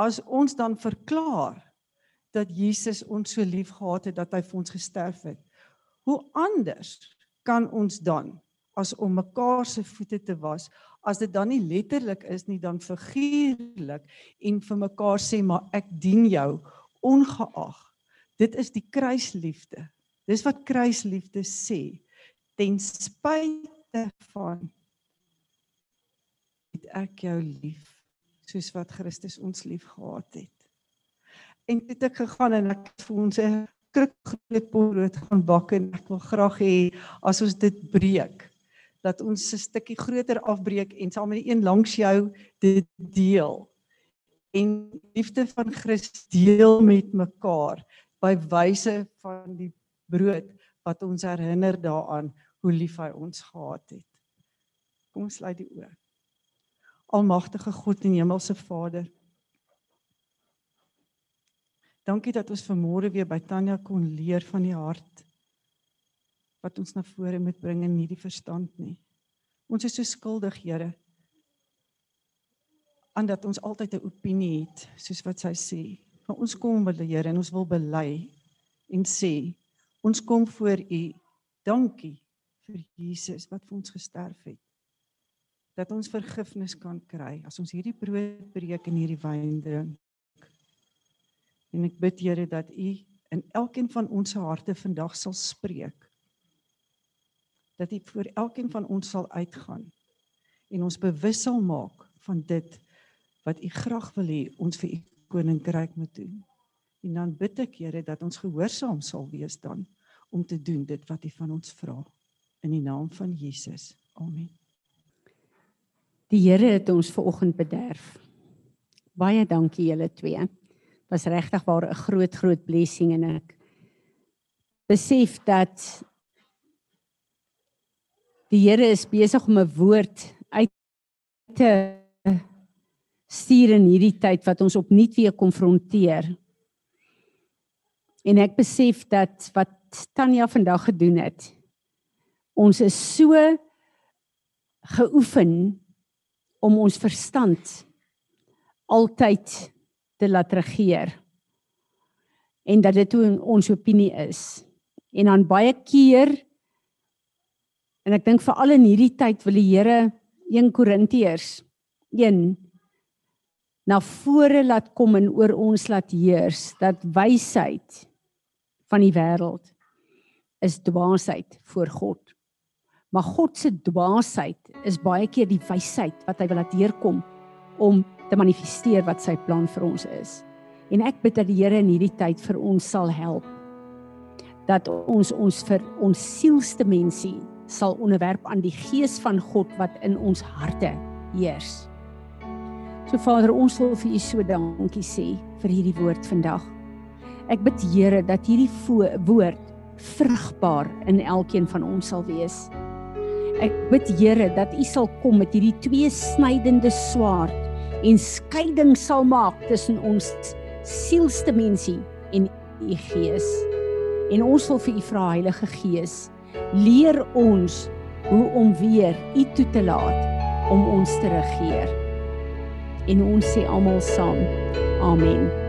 as ons dan verklaar dat Jesus ons so lief gehad het dat hy vir ons gesterf het. Hoe anders kan ons dan as om mekaar se voete te was as dit dan nie letterlik is nie dan figuurlik en vir mekaar sê maar ek dien jou ongeag. Dit is die kruisliefde. Dis wat kruisliefde sê. Ten spyte van het ek jou lief soos wat Christus ons lief gehad het en dit ek gegaan en ek vir ons 'n kruk groot brood gaan bak en ek wil graag hê as ons dit breek dat ons 'n stukkie groter afbreek en saam met die een langs jou dit deel en liefde van Christus deel met mekaar by wyse van die brood wat ons herinner daaraan hoe lief hy ons gehad het. Kom ons sluit die oë. Almagtige God en Hemelse Vader, Dankie dat ons vanmôre weer by Tanya kon leer van die hart wat ons na vore moet bring en nie die verstand nie. Ons is so skuldig, Here, aan dat ons altyd 'n opinie het, soos wat sy sê. Maar ons kom by die Here en ons wil bely en sê, ons kom voor U. Dankie vir Jesus wat vir ons gesterf het. Dat ons vergifnis kan kry as ons hierdie brood breek en hierdie wyn drink. En ek bid Here dat U in elkeen van ons harte vandag sal spreek. Dat U vir elkeen van ons sal uitgaan en ons bewus sal maak van dit wat U graag wil hê ons vir U koninkryk moet doen. En dan bid ek Here dat ons gehoorsaam sal wees dan om te doen dit wat U van ons vra in die naam van Jesus. Amen. Die Here het ons ver oggend bederf. Baie dankie julle twee was regtig waar 'n groot groot blessing en ek besef dat die Here is besig om 'n woord uit te stuur in hierdie tyd wat ons opnuut weer konfronteer. En ek besef dat wat Tanya vandag gedoen het, ons is so geoefen om ons verstand altyd te laat regeer. En dat dit hoe ons opinie is. En dan baie keer En ek dink veral in hierdie tyd wil die Here 1 Korintiërs 1 na vore laat kom en oor ons laat heers dat wysheid van die wêreld is dwaasheid voor God. Maar God se dwaasheid is baie keer die wysheid wat hy wil laat deurkom om te manifesteer wat sy plan vir ons is. En ek bid dat die Here in hierdie tyd vir ons sal help dat ons ons vir ons sielste mensie sal onderwerp aan die gees van God wat in ons harte heers. So Vader, ons wil vir U so dankie sê vir hierdie woord vandag. Ek bid Here dat hierdie woord vrugbaar in elkeen van ons sal wees. Ek bid Here dat U sal kom met hierdie twee snydende swaard en skeiding sal maak tussen ons sielste mensie en U gees. En ons wil vir U vra Heilige Gees, leer ons hoe om weer U toe te laat om ons te regeer. En ons sê almal saam. Amen.